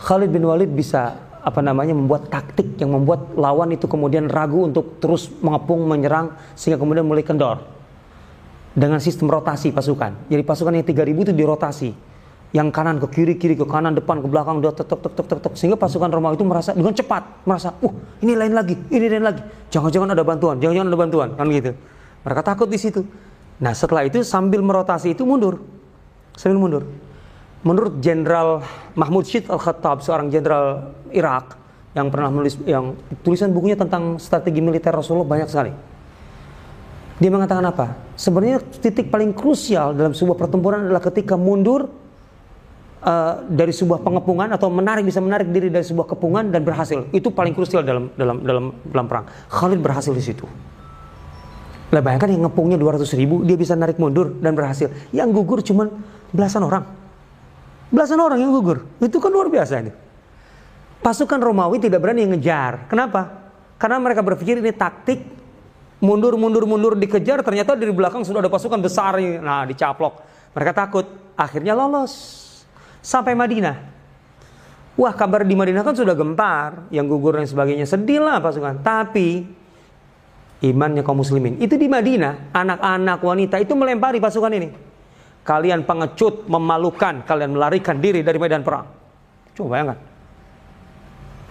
Speaker 1: Khalid bin Walid bisa apa namanya membuat taktik yang membuat lawan itu kemudian ragu untuk terus mengepung menyerang sehingga kemudian mulai kendor dengan sistem rotasi pasukan. Jadi pasukan yang 3000 itu dirotasi. Yang kanan ke kiri kiri ke kanan depan ke belakang udah tek tek tek sehingga pasukan Romawi itu merasa dengan cepat merasa uh ini lain lagi ini lain lagi. Jangan-jangan ada bantuan jangan-jangan ada bantuan. Kan gitu. Mereka takut di situ. Nah setelah itu sambil merotasi itu mundur. Sambil mundur. Menurut Jenderal Mahmud Syed Al-Khattab, seorang jenderal Irak yang pernah menulis yang tulisan bukunya tentang strategi militer Rasulullah banyak sekali. Dia mengatakan apa? Sebenarnya titik paling krusial dalam sebuah pertempuran adalah ketika mundur uh, dari sebuah pengepungan atau menarik bisa menarik diri dari sebuah kepungan dan berhasil. Itu paling krusial dalam dalam dalam dalam perang. Khalid berhasil di situ. Lah bayangkan yang ngepungnya 200 ribu, dia bisa narik mundur dan berhasil. Yang gugur cuma belasan orang. Belasan orang yang gugur. Itu kan luar biasa ini. Pasukan Romawi tidak berani ngejar. Kenapa? Karena mereka berpikir ini taktik mundur mundur mundur dikejar ternyata dari belakang sudah ada pasukan besar nah dicaplok. Mereka takut. Akhirnya lolos. Sampai Madinah. Wah kabar di Madinah kan sudah gempar. Yang gugur dan sebagainya. Sedih lah pasukan. Tapi imannya kaum muslimin. Itu di Madinah. Anak-anak wanita itu melempari pasukan ini. Kalian pengecut memalukan. Kalian melarikan diri dari medan perang. Coba bayangkan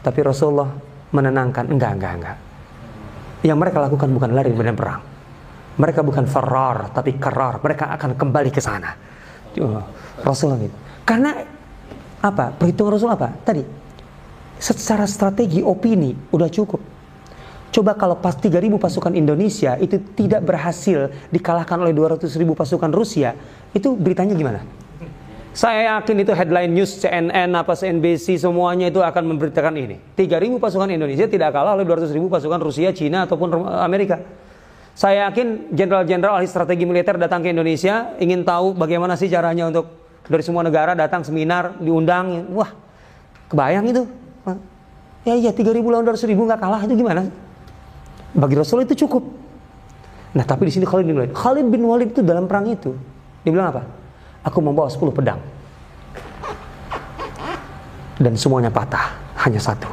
Speaker 1: tapi Rasulullah menenangkan, enggak, enggak, enggak. Yang mereka lakukan bukan lari medan perang. Mereka bukan farar, tapi karar. Mereka akan kembali ke sana. Rasulullah itu. Karena apa? Perhitungan Rasul apa? Tadi secara strategi opini udah cukup. Coba kalau pas 3000 pasukan Indonesia itu tidak berhasil dikalahkan oleh 200 ribu pasukan Rusia, itu beritanya gimana? Saya yakin itu headline news CNN apa CNBC semuanya itu akan memberitakan ini. 3000 pasukan Indonesia tidak kalah oleh 200 ribu pasukan Rusia, Cina ataupun Amerika. Saya yakin jenderal-jenderal ahli strategi militer datang ke Indonesia ingin tahu bagaimana sih caranya untuk dari semua negara datang seminar, diundang. Wah, kebayang itu. Ya iya 3000 lawan 200 ribu nggak kalah itu gimana? Bagi Rasul itu cukup. Nah tapi di sini Khalid bin Walid. Khalid bin Walid itu dalam perang itu dibilang apa? Aku membawa 10 pedang. Dan semuanya patah, hanya satu.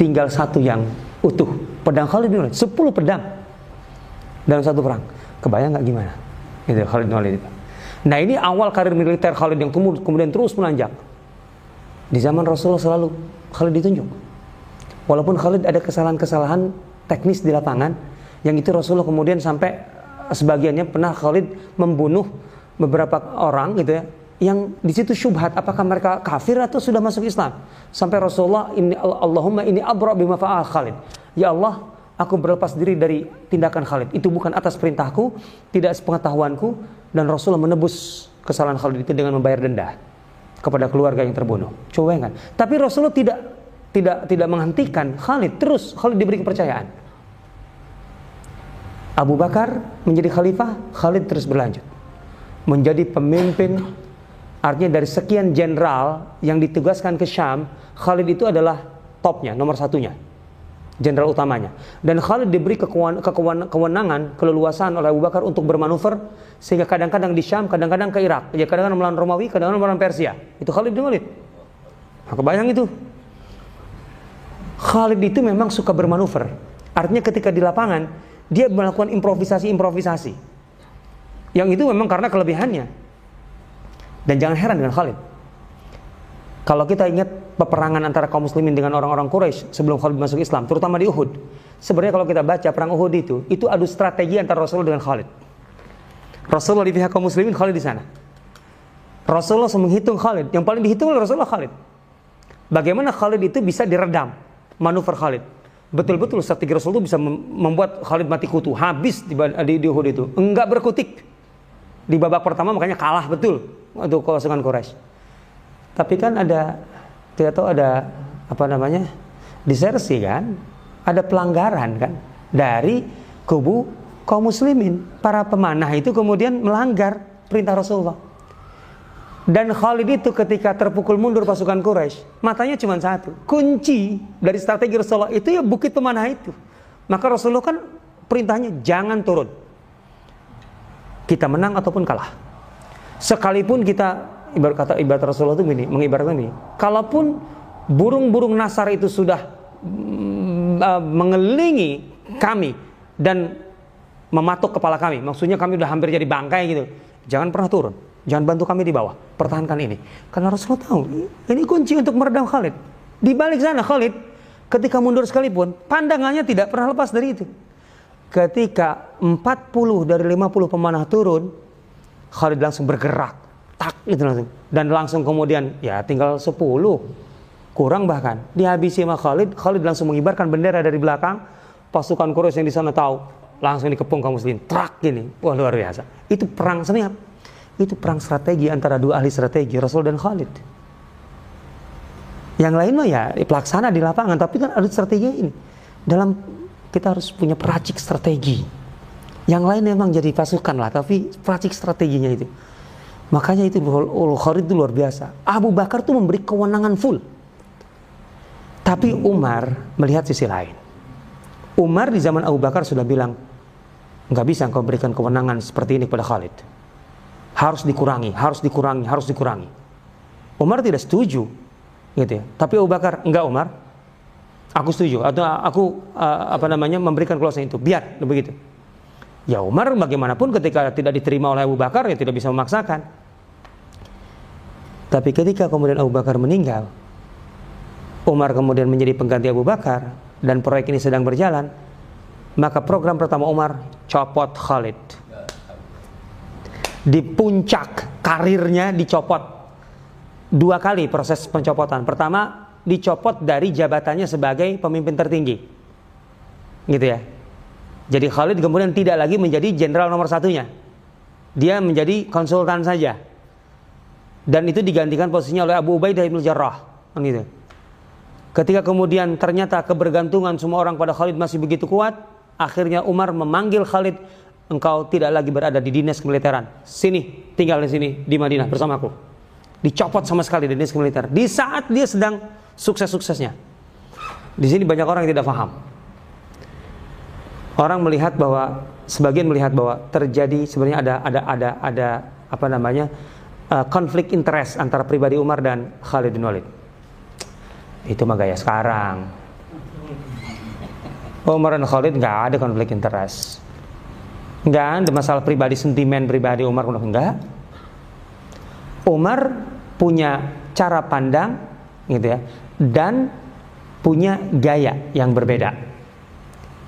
Speaker 1: Tinggal satu yang utuh. Pedang Khalid bin Walid, 10 pedang. Dalam satu perang. Kebayang nggak gimana? Itu Khalid bin Walid. Nah ini awal karir militer Khalid yang kemudian terus menanjak. Di zaman Rasulullah selalu Khalid ditunjuk. Walaupun Khalid ada kesalahan-kesalahan teknis di lapangan, yang itu Rasulullah kemudian sampai sebagiannya pernah Khalid membunuh beberapa orang gitu ya yang di situ syubhat apakah mereka kafir atau sudah masuk Islam? Sampai Rasulullah ini Allahumma ini abra bima fa'al Khalid. Ya Allah aku berlepas diri dari tindakan Khalid. Itu bukan atas perintahku tidak sepengetahuanku dan Rasulullah menebus kesalahan Khalid itu dengan membayar denda kepada keluarga yang terbunuh. Coba kan tapi Rasulullah tidak tidak tidak menghentikan Khalid. Terus Khalid diberi kepercayaan. Abu Bakar menjadi khalifah Khalid terus berlanjut menjadi pemimpin artinya dari sekian jenderal yang ditugaskan ke Syam Khalid itu adalah topnya nomor satunya jenderal utamanya. Dan Khalid diberi kewenangan keleluasan oleh Abu Bakar untuk bermanuver sehingga kadang-kadang di Syam kadang-kadang ke Irak ya kadang-kadang melawan Romawi kadang-kadang melawan Persia. Itu Khalid bin Walid. Nah, kebayang itu? Khalid itu memang suka bermanuver. Artinya ketika di lapangan dia melakukan improvisasi-improvisasi yang itu memang karena kelebihannya. Dan jangan heran dengan Khalid. Kalau kita ingat peperangan antara kaum muslimin dengan orang-orang Quraisy sebelum Khalid masuk Islam, terutama di Uhud. Sebenarnya kalau kita baca perang Uhud itu, itu adu strategi antara Rasulullah dengan Khalid. Rasulullah di pihak kaum muslimin, Khalid di sana. Rasulullah menghitung Khalid, yang paling dihitung oleh Rasulullah Khalid. Bagaimana Khalid itu bisa diredam manuver Khalid. Betul-betul strategi Rasul itu bisa membuat Khalid mati kutu, habis di, di, di Uhud itu. Enggak berkutik di babak pertama makanya kalah betul untuk pasukan Quraisy. Tapi kan ada tidak tahu ada apa namanya disersi kan, ada pelanggaran kan dari kubu kaum muslimin. Para pemanah itu kemudian melanggar perintah Rasulullah. Dan Khalid itu ketika terpukul mundur pasukan Quraisy, matanya cuma satu. Kunci dari strategi Rasulullah itu ya bukit pemanah itu. Maka Rasulullah kan perintahnya jangan turun kita menang ataupun kalah. Sekalipun kita ibarat kata ibarat Rasulullah itu gini, mengibaratkan ini. Kalaupun burung-burung nasar itu sudah mm, uh, mengelilingi kami dan mematuk kepala kami, maksudnya kami sudah hampir jadi bangkai gitu. Jangan pernah turun. Jangan bantu kami di bawah. Pertahankan ini. Karena Rasulullah tahu, ini kunci untuk meredam Khalid. Di balik sana Khalid ketika mundur sekalipun, pandangannya tidak pernah lepas dari itu ketika 40 dari 50 pemanah turun, Khalid langsung bergerak. Tak itu langsung. Dan langsung kemudian ya tinggal 10. kurang bahkan dihabisi sama Khalid Khalid langsung mengibarkan bendera dari belakang pasukan Quraisy yang di sana tahu langsung dikepung kaum muslimin trak gini wah luar biasa itu perang sebenarnya itu perang strategi antara dua ahli strategi Rasul dan Khalid yang lain mah ya pelaksana di lapangan tapi kan ada strategi ini dalam kita harus punya peracik strategi yang lain memang jadi pasukan lah tapi peracik strateginya itu makanya itu Khalid itu luar biasa Abu Bakar tuh memberi kewenangan full tapi Umar melihat sisi lain. Umar di zaman Abu Bakar sudah bilang, nggak bisa engkau berikan kewenangan seperti ini pada Khalid. Harus dikurangi, harus dikurangi, harus dikurangi. Umar tidak setuju, gitu ya. Tapi Abu Bakar, enggak Umar, aku setuju atau aku uh, apa namanya memberikan keluasan itu, biar begitu. Ya Umar bagaimanapun ketika tidak diterima oleh Abu Bakar ya tidak bisa memaksakan. Tapi ketika kemudian Abu Bakar meninggal, Umar kemudian menjadi pengganti Abu Bakar dan proyek ini sedang berjalan, maka program pertama Umar copot Khalid. Di puncak karirnya dicopot dua kali proses pencopotan. Pertama dicopot dari jabatannya sebagai pemimpin tertinggi, gitu ya. Jadi Khalid kemudian tidak lagi menjadi jenderal nomor satunya, dia menjadi konsultan saja. Dan itu digantikan posisinya oleh Abu Ubaidah bin Jarrah, gitu. Ketika kemudian ternyata kebergantungan semua orang pada Khalid masih begitu kuat, akhirnya Umar memanggil Khalid, engkau tidak lagi berada di dinas kemiliteran. Sini, tinggal di sini di Madinah bersamaku. Dicopot sama sekali di dinas kemiliteran. Di saat dia sedang sukses-suksesnya. Di sini banyak orang yang tidak paham. Orang melihat bahwa sebagian melihat bahwa terjadi sebenarnya ada ada ada ada apa namanya uh, konflik interest antara pribadi Umar dan Khalid bin Walid. Itu mah gaya sekarang. Umar dan Khalid nggak ada konflik interest. Nggak ada masalah pribadi sentimen pribadi Umar enggak Umar punya cara pandang gitu ya dan punya gaya yang berbeda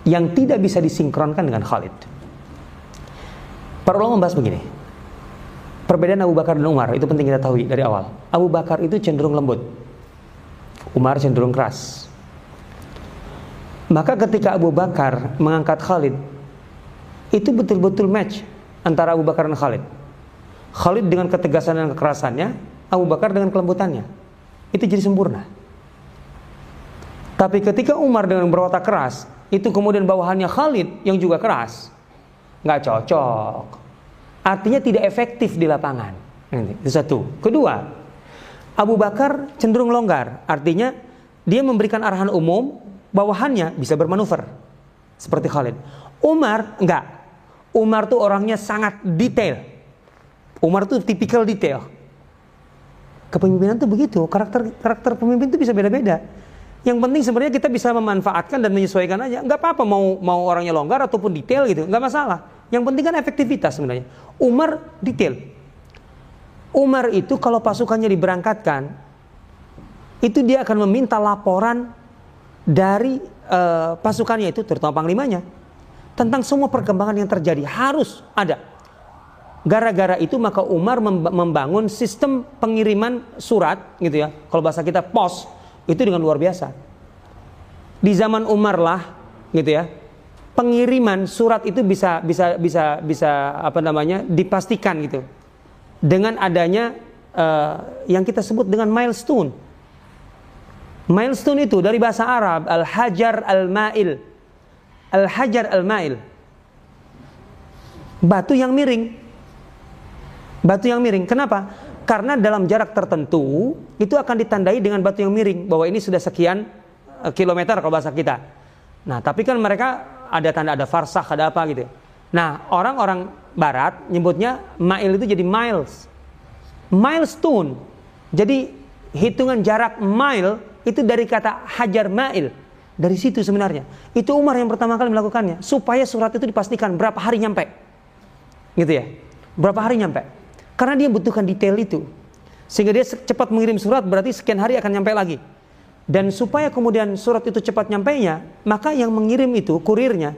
Speaker 1: yang tidak bisa disinkronkan dengan Khalid para ulama membahas begini perbedaan Abu Bakar dan Umar itu penting kita tahu dari awal Abu Bakar itu cenderung lembut Umar cenderung keras. Maka ketika Abu Bakar mengangkat Khalid, itu betul-betul match antara Abu Bakar dan Khalid. Khalid dengan ketegasan dan kekerasannya, Abu Bakar dengan kelembutannya. Itu jadi sempurna. Tapi ketika Umar dengan berwatak keras, itu kemudian bawahannya Khalid yang juga keras. Nggak cocok. Artinya tidak efektif di lapangan. Itu satu. Kedua, Abu Bakar cenderung longgar, artinya dia memberikan arahan umum, bawahannya bisa bermanuver seperti Khalid. Umar enggak. Umar tuh orangnya sangat detail. Umar tuh tipikal detail. Kepemimpinan tuh begitu, karakter karakter pemimpin tuh bisa beda-beda. Yang penting sebenarnya kita bisa memanfaatkan dan menyesuaikan aja. Enggak apa-apa mau mau orangnya longgar ataupun detail gitu, enggak masalah. Yang penting kan efektivitas sebenarnya. Umar detail. Umar itu kalau pasukannya diberangkatkan, itu dia akan meminta laporan dari uh, pasukannya itu, terutama panglimanya, tentang semua perkembangan yang terjadi harus ada. Gara-gara itu maka Umar membangun sistem pengiriman surat, gitu ya. Kalau bahasa kita pos itu dengan luar biasa. Di zaman Umar lah, gitu ya, pengiriman surat itu bisa bisa bisa bisa apa namanya dipastikan gitu dengan adanya uh, yang kita sebut dengan milestone. Milestone itu dari bahasa Arab al-hajar al-mail. Al-hajar al-mail. Batu yang miring. Batu yang miring. Kenapa? Karena dalam jarak tertentu itu akan ditandai dengan batu yang miring bahwa ini sudah sekian uh, kilometer kalau bahasa kita. Nah, tapi kan mereka ada tanda ada farsah, ada apa gitu. Nah, orang-orang barat nyebutnya mile itu jadi miles. Milestone. Jadi hitungan jarak mile itu dari kata hajar mail. Dari situ sebenarnya. Itu Umar yang pertama kali melakukannya supaya surat itu dipastikan berapa hari nyampe. Gitu ya. Berapa hari nyampe. Karena dia butuhkan detail itu. Sehingga dia cepat mengirim surat berarti sekian hari akan nyampe lagi. Dan supaya kemudian surat itu cepat nyampainya, maka yang mengirim itu kurirnya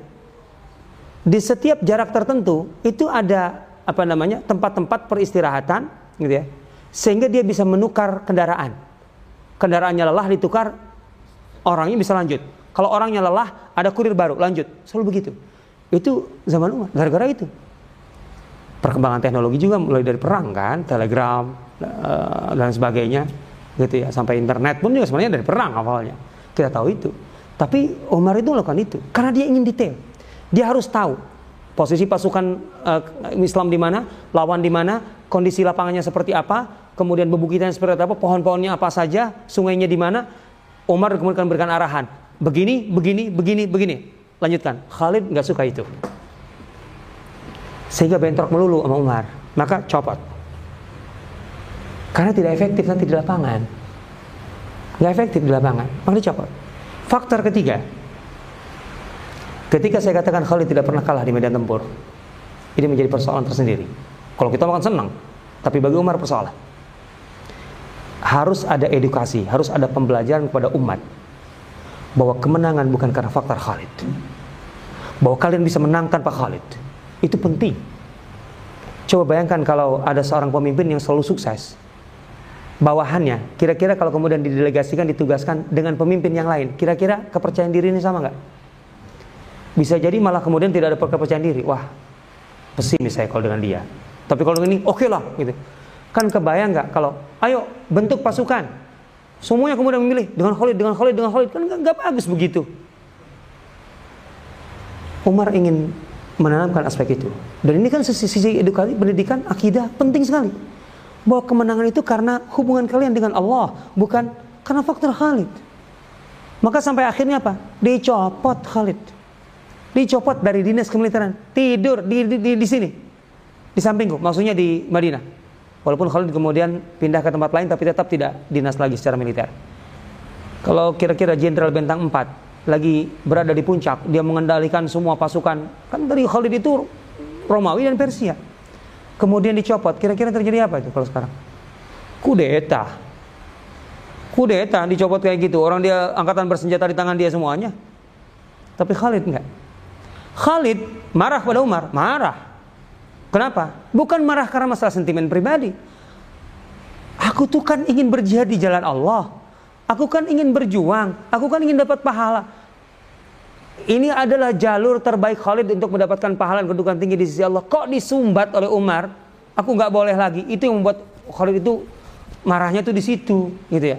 Speaker 1: di setiap jarak tertentu itu ada apa namanya tempat-tempat peristirahatan gitu ya sehingga dia bisa menukar kendaraan kendaraannya lelah ditukar, orangnya bisa lanjut. Kalau orangnya lelah, ada kurir baru, lanjut. Selalu begitu. Itu zaman Umar, gara-gara itu. Perkembangan teknologi juga mulai dari perang kan, telegram uh, dan sebagainya, gitu ya. Sampai internet pun juga sebenarnya dari perang awalnya. Kita tahu itu. Tapi Umar itu melakukan itu karena dia ingin detail. Dia harus tahu posisi pasukan uh, Islam di mana, lawan di mana, kondisi lapangannya seperti apa, kemudian bebukitnya seperti apa, pohon-pohonnya apa saja, sungainya di mana. Umar kemudian berikan arahan, begini, begini, begini, begini. Lanjutkan. Khalid nggak suka itu. Sehingga bentrok melulu sama Umar. Maka copot. Karena tidak efektif nanti di lapangan. Nggak efektif di lapangan. Maka dicopot. Faktor ketiga. Ketika saya katakan Khalid tidak pernah kalah di medan tempur. Ini menjadi persoalan tersendiri. Kalau kita makan senang. Tapi bagi Umar persoalan. Harus ada edukasi, harus ada pembelajaran kepada umat bahwa kemenangan bukan karena faktor Khalid. Bahwa kalian bisa menang tanpa Khalid. Itu penting. Coba bayangkan kalau ada seorang pemimpin yang selalu sukses. Bawahannya, kira-kira kalau kemudian didelegasikan, ditugaskan dengan pemimpin yang lain, kira-kira kepercayaan diri ini sama nggak? Bisa jadi malah kemudian tidak ada kepercayaan diri. Wah, pesimis saya kalau dengan dia. Tapi kalau ini, oke okay lah, gitu. Kan kebayang nggak kalau, ayo bentuk pasukan, Semuanya kemudian memilih dengan Khalid, dengan Khalid, dengan Khalid. Kan nggak bagus begitu. Umar ingin menanamkan aspek itu. Dan ini kan sisi, sisi edukasi, pendidikan, akidah penting sekali. Bahwa kemenangan itu karena hubungan kalian dengan Allah, bukan karena faktor Khalid. Maka sampai akhirnya apa? Dicopot Khalid. Dicopot dari dinas kemiliteran. Tidur di, di, di, di sini. Di sampingku, maksudnya di Madinah. Walaupun Khalid kemudian pindah ke tempat lain tapi tetap tidak dinas lagi secara militer. Kalau kira-kira Jenderal Bentang 4 lagi berada di puncak, dia mengendalikan semua pasukan. Kan dari Khalid itu Romawi dan Persia. Kemudian dicopot, kira-kira terjadi apa itu kalau sekarang? Kudeta. Kudeta dicopot kayak gitu. Orang dia angkatan bersenjata di tangan dia semuanya. Tapi Khalid enggak. Khalid marah pada Umar, marah. Kenapa? Bukan marah karena masalah sentimen pribadi. Aku tuh kan ingin berjihad di jalan Allah. Aku kan ingin berjuang. Aku kan ingin dapat pahala. Ini adalah jalur terbaik Khalid untuk mendapatkan pahala dan kedudukan tinggi di sisi Allah. Kok disumbat oleh Umar? Aku nggak boleh lagi. Itu yang membuat Khalid itu marahnya tuh di situ, gitu ya.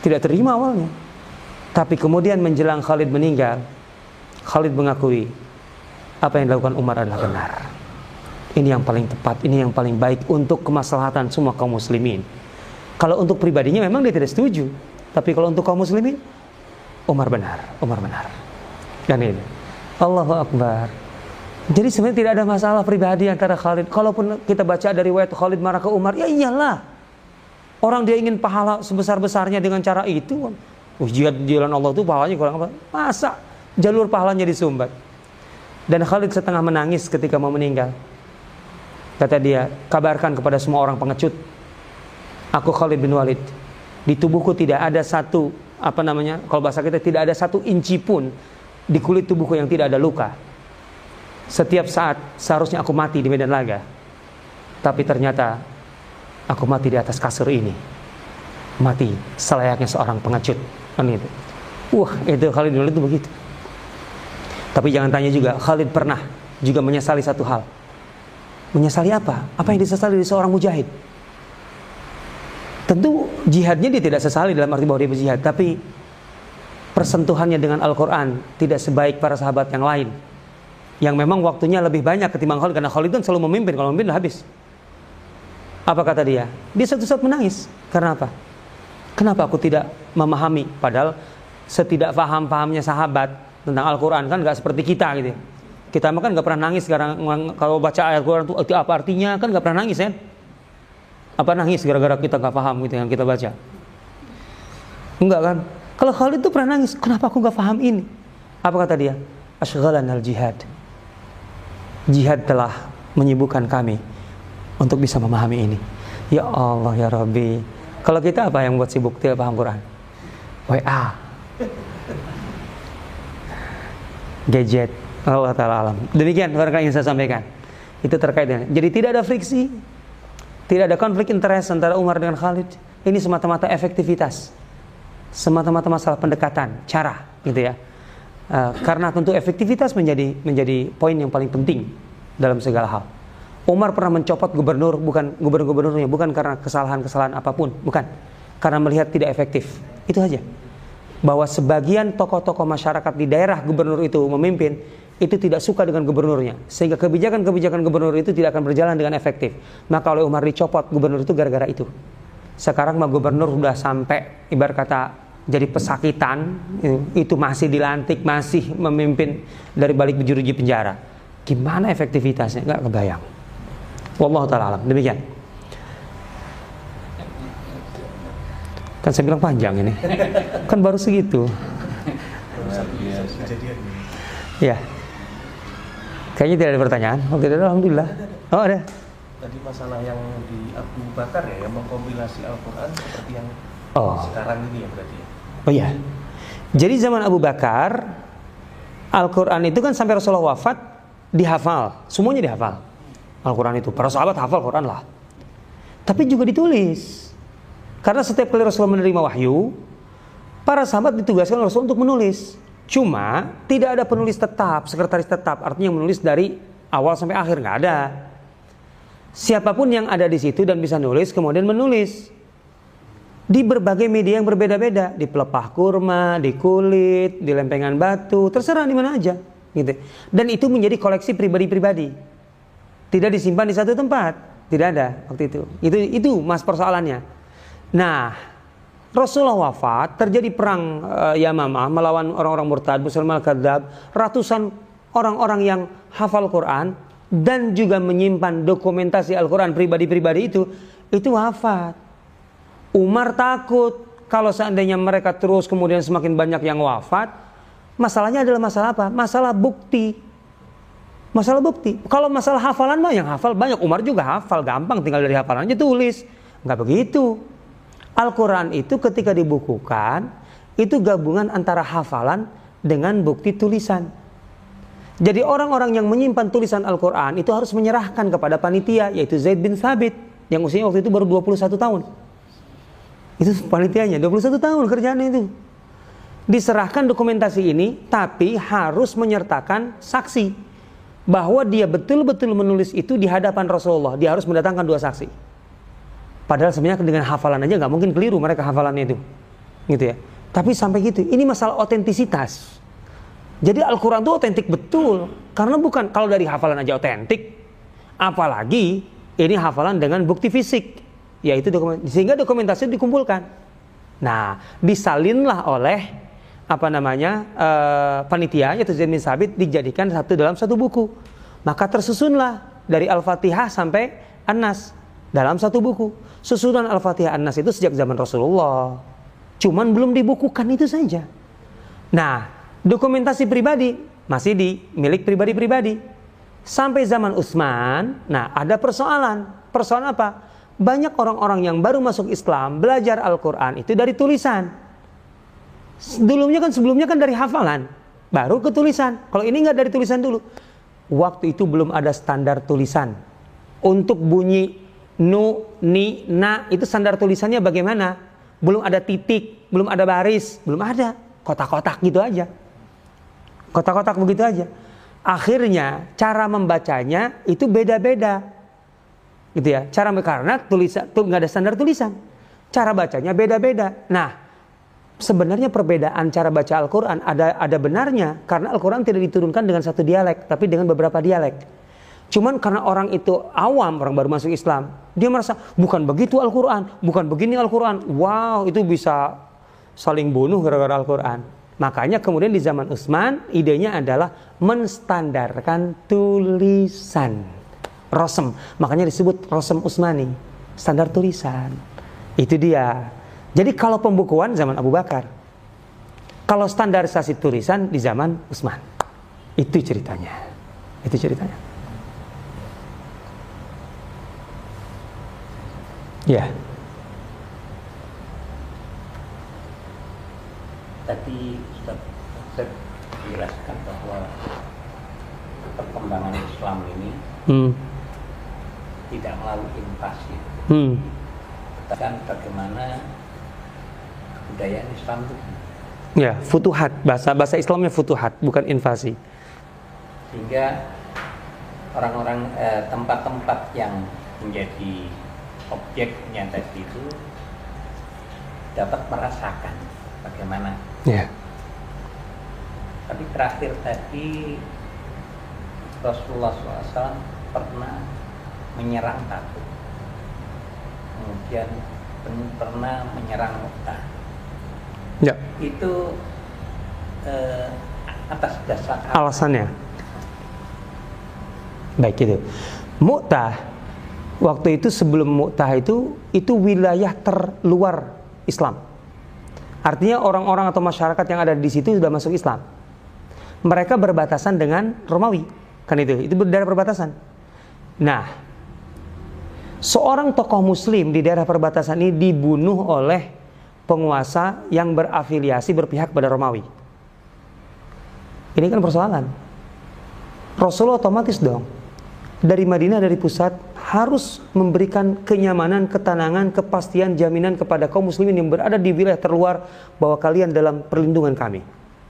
Speaker 1: Tidak terima awalnya. Tapi kemudian menjelang Khalid meninggal, Khalid mengakui apa yang dilakukan Umar adalah benar. Ini yang paling tepat, ini yang paling baik untuk kemaslahatan semua kaum muslimin. Kalau untuk pribadinya memang dia tidak setuju, tapi kalau untuk kaum muslimin, Umar benar, Umar benar. Dan ini, Allahu Akbar. Jadi sebenarnya tidak ada masalah pribadi antara Khalid. Kalaupun kita baca dari riwayat Khalid marah ke Umar, ya iyalah. Orang dia ingin pahala sebesar-besarnya dengan cara itu. Di jalan Allah itu pahalanya kurang apa? Masa jalur pahalanya disumbat? Dan Khalid setengah menangis ketika mau meninggal. Kata dia, kabarkan kepada semua orang pengecut. Aku Khalid bin Walid. Di tubuhku tidak ada satu, apa namanya, kalau bahasa kita tidak ada satu inci pun di kulit tubuhku yang tidak ada luka. Setiap saat seharusnya aku mati di medan laga. Tapi ternyata aku mati di atas kasur ini. Mati selayaknya seorang pengecut. Kan itu. Wah, itu Khalid bin Walid itu begitu. Tapi jangan tanya juga, Khalid pernah juga menyesali satu hal. Menyesali apa? Apa yang disesali dari seorang mujahid? Tentu jihadnya dia tidak sesali dalam arti bahwa dia berjihad, tapi persentuhannya dengan Al-Quran tidak sebaik para sahabat yang lain. Yang memang waktunya lebih banyak ketimbang Khalid, karena Khalid kan selalu memimpin, kalau memimpin habis. Apa kata dia? Dia satu saat menangis. Karena apa? Kenapa aku tidak memahami? Padahal setidak paham-pahamnya sahabat tentang Al-Quran kan nggak seperti kita gitu kita mah kan nggak pernah nangis sekarang kalau baca ayat Quran itu apa artinya kan nggak pernah nangis kan apa nangis gara-gara kita nggak paham gitu yang kita baca? Enggak kan? Kalau Khalid itu pernah nangis kenapa aku nggak paham ini? Apa kata dia? Ashghalan al jihad jihad telah menyibukkan kami untuk bisa memahami ini. Ya Allah ya Rabbi. Kalau kita apa yang buat sibuk? Tidak paham Quran. WA gadget. Allah Ta'ala alam. Demikian yang saya sampaikan. Itu terkait dengan jadi tidak ada friksi Tidak ada konflik interest antara Umar dengan Khalid. Ini semata-mata efektivitas. Semata-mata masalah pendekatan, cara, gitu ya. Uh, karena tentu efektivitas menjadi menjadi poin yang paling penting dalam segala hal. Umar pernah mencopot gubernur bukan gubernur-gubernurnya bukan karena kesalahan-kesalahan apa pun, bukan. Karena melihat tidak efektif. Itu saja. Bahwa sebagian tokoh-tokoh masyarakat di daerah gubernur itu memimpin itu tidak suka dengan gubernurnya. Sehingga kebijakan-kebijakan gubernur itu tidak akan berjalan dengan efektif. Maka oleh Umar dicopot gubernur itu gara-gara itu. Sekarang mah gubernur sudah sampai ibarat kata jadi pesakitan itu masih dilantik masih memimpin dari balik jeruji penjara. Gimana efektivitasnya? Nggak kebayang. Wallahu taala alam. Demikian. Kan saya bilang panjang ini. Kan baru segitu. Ya Kayaknya tidak ada pertanyaan. Oh, tidak ada, alhamdulillah. Oh, ada.
Speaker 2: Tadi masalah yang di Abu Bakar ya, yang mengkompilasi Al-Qur'an seperti yang
Speaker 1: oh.
Speaker 2: sekarang ini ya berarti ya.
Speaker 1: Oh iya. Jadi zaman Abu Bakar Al-Qur'an itu kan sampai Rasulullah wafat dihafal, semuanya dihafal. Al-Qur'an itu. Para sahabat hafal Quran lah. Tapi juga ditulis. Karena setiap kali Rasulullah menerima wahyu, para sahabat ditugaskan Rasul untuk menulis. Cuma tidak ada penulis tetap, sekretaris tetap, artinya menulis dari awal sampai akhir nggak ada. Siapa pun yang ada di situ dan bisa nulis kemudian menulis di berbagai media yang berbeda-beda, di pelepah kurma, di kulit, di lempengan batu, terserah di mana aja, gitu. Dan itu menjadi koleksi pribadi-pribadi. Tidak disimpan di satu tempat, tidak ada waktu itu. Itu itu mas persoalannya. Nah, Rasulullah wafat, terjadi perang uh, Yamamah melawan orang-orang murtad, Muslim al-Kadzab, ratusan orang-orang yang hafal Quran dan juga menyimpan dokumentasi Al-Quran pribadi-pribadi itu, itu wafat. Umar takut kalau seandainya mereka terus kemudian semakin banyak yang wafat, masalahnya adalah masalah apa? Masalah bukti. Masalah bukti. Kalau masalah hafalan mah yang hafal banyak. Umar juga hafal, gampang tinggal dari hafalannya tulis. Enggak begitu. Al-Quran itu ketika dibukukan, itu gabungan antara hafalan dengan bukti tulisan. Jadi orang-orang yang menyimpan tulisan Al-Quran itu harus menyerahkan kepada panitia, yaitu Zaid bin Thabit, yang usianya waktu itu baru 21 tahun. Itu panitianya, 21 tahun kerjaan itu. Diserahkan dokumentasi ini, tapi harus menyertakan saksi. Bahwa dia betul-betul menulis itu di hadapan Rasulullah. Dia harus mendatangkan dua saksi. Padahal sebenarnya dengan hafalan aja nggak mungkin keliru mereka hafalannya itu, gitu ya. Tapi sampai gitu, ini masalah otentisitas. Jadi Al-Quran itu otentik betul, karena bukan kalau dari hafalan aja otentik, apalagi ini hafalan dengan bukti fisik, yaitu dokumen, sehingga dokumentasi dikumpulkan. Nah, disalinlah oleh apa namanya uh, panitia yaitu Zain bin Sabit dijadikan satu dalam satu buku. Maka tersusunlah dari Al-Fatihah sampai An-Nas dalam satu buku. Susunan Al-Fatihah An-Nas itu sejak zaman Rasulullah. Cuman belum dibukukan itu saja. Nah, dokumentasi pribadi masih di milik pribadi-pribadi. Sampai zaman Utsman, nah ada persoalan. Persoalan apa? Banyak orang-orang yang baru masuk Islam belajar Al-Quran itu dari tulisan. Dulunya kan sebelumnya kan dari hafalan, baru ke tulisan. Kalau ini nggak dari tulisan dulu. Waktu itu belum ada standar tulisan. Untuk bunyi nu, ni, na itu standar tulisannya bagaimana? Belum ada titik, belum ada baris, belum ada. Kotak-kotak gitu aja. Kotak-kotak begitu aja. Akhirnya cara membacanya itu beda-beda. Gitu ya. Cara karena tulisan tuh nggak ada standar tulisan. Cara bacanya beda-beda. Nah, sebenarnya perbedaan cara baca Al-Qur'an ada ada benarnya karena Al-Qur'an tidak diturunkan dengan satu dialek, tapi dengan beberapa dialek. Cuman karena orang itu awam, orang baru masuk Islam, dia merasa bukan begitu Al-Quran, bukan begini Al-Quran. Wow, itu bisa saling bunuh gara-gara Al-Quran. Makanya kemudian di zaman Utsman, idenya adalah menstandarkan tulisan. Rosem, makanya disebut Rosem Utsmani, standar tulisan. Itu dia. Jadi kalau pembukuan zaman Abu Bakar, kalau standarisasi tulisan di zaman Utsman. Itu ceritanya. Itu ceritanya. Ya.
Speaker 3: Tadi Ustaz jelaskan bahwa perkembangan Islam ini hmm. tidak melalui invasi.
Speaker 1: Hmm.
Speaker 3: Kan bagaimana kebudayaan Islam itu
Speaker 1: Ya, futuhat. Bahasa bahasa Islamnya futuhat, bukan invasi.
Speaker 3: sehingga orang-orang eh, tempat-tempat yang menjadi objeknya tadi itu dapat merasakan bagaimana.
Speaker 1: Ya.
Speaker 3: Tapi terakhir tadi Rasulullah SAW pernah menyerang Tabuk, kemudian pernah menyerang Mekah.
Speaker 1: Ya.
Speaker 3: Itu eh, atas dasar?
Speaker 1: Alasannya. Baik itu. Mu'tah waktu itu sebelum Mu'tah itu itu wilayah terluar Islam. Artinya orang-orang atau masyarakat yang ada di situ sudah masuk Islam. Mereka berbatasan dengan Romawi. Kan itu, itu daerah perbatasan. Nah, seorang tokoh muslim di daerah perbatasan ini dibunuh oleh penguasa yang berafiliasi berpihak pada Romawi. Ini kan persoalan. Rasulullah otomatis dong dari Madinah dari pusat harus memberikan kenyamanan, ketenangan, kepastian, jaminan kepada kaum muslimin yang berada di wilayah terluar bahwa kalian dalam perlindungan kami.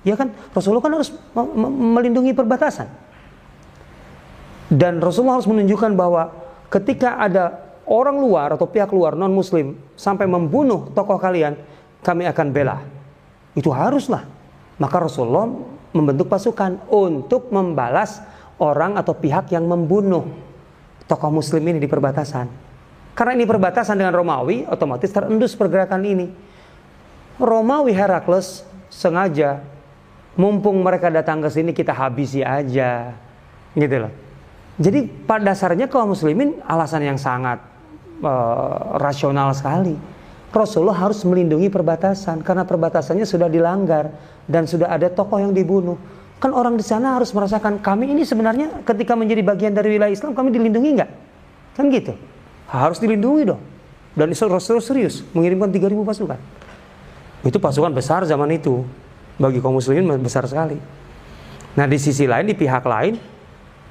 Speaker 1: Ya kan Rasulullah kan harus me- me- melindungi perbatasan. Dan Rasulullah harus menunjukkan bahwa ketika ada orang luar atau pihak luar non muslim sampai membunuh tokoh kalian, kami akan bela. Itu haruslah. Maka Rasulullah membentuk pasukan untuk membalas orang atau pihak yang membunuh tokoh muslim ini di perbatasan. Karena ini perbatasan dengan Romawi, otomatis terendus pergerakan ini. Romawi Herakles sengaja mumpung mereka datang ke sini kita habisi aja. Gitu loh. Jadi pada dasarnya kaum muslimin alasan yang sangat eh, rasional sekali. Rasulullah harus melindungi perbatasan karena perbatasannya sudah dilanggar dan sudah ada tokoh yang dibunuh. Kan orang di sana harus merasakan kami ini sebenarnya ketika menjadi bagian dari wilayah Islam kami dilindungi nggak? Kan gitu. Harus dilindungi dong. Dan Rasulullah serius mengirimkan 3000 pasukan. Itu pasukan besar zaman itu. Bagi kaum muslimin besar sekali. Nah di sisi lain, di pihak lain,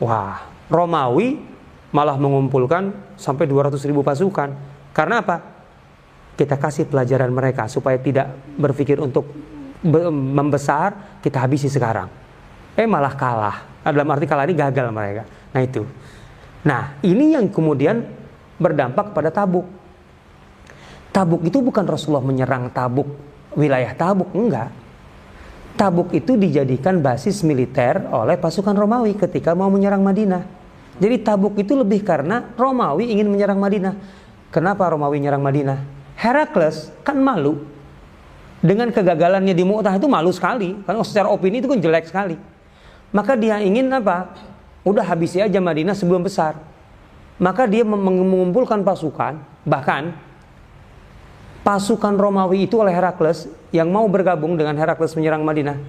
Speaker 1: wah Romawi malah mengumpulkan sampai 200 ribu pasukan. Karena apa? Kita kasih pelajaran mereka supaya tidak berpikir untuk be- membesar, kita habisi sekarang. Eh malah kalah. Nah, Dalam arti kalah ini gagal mereka. Nah itu. Nah ini yang kemudian berdampak pada Tabuk. Tabuk itu bukan Rasulullah menyerang Tabuk, wilayah Tabuk, enggak. Tabuk itu dijadikan basis militer oleh pasukan Romawi ketika mau menyerang Madinah. Jadi Tabuk itu lebih karena Romawi ingin menyerang Madinah. Kenapa Romawi menyerang Madinah? Herakles kan malu dengan kegagalannya di Mu'tah itu malu sekali karena secara opini itu kan jelek sekali. Maka dia ingin apa? Udah habisi aja Madinah sebelum besar. Maka dia mengumpulkan pasukan, bahkan pasukan Romawi itu oleh Herakles yang mau bergabung dengan Herakles menyerang Madinah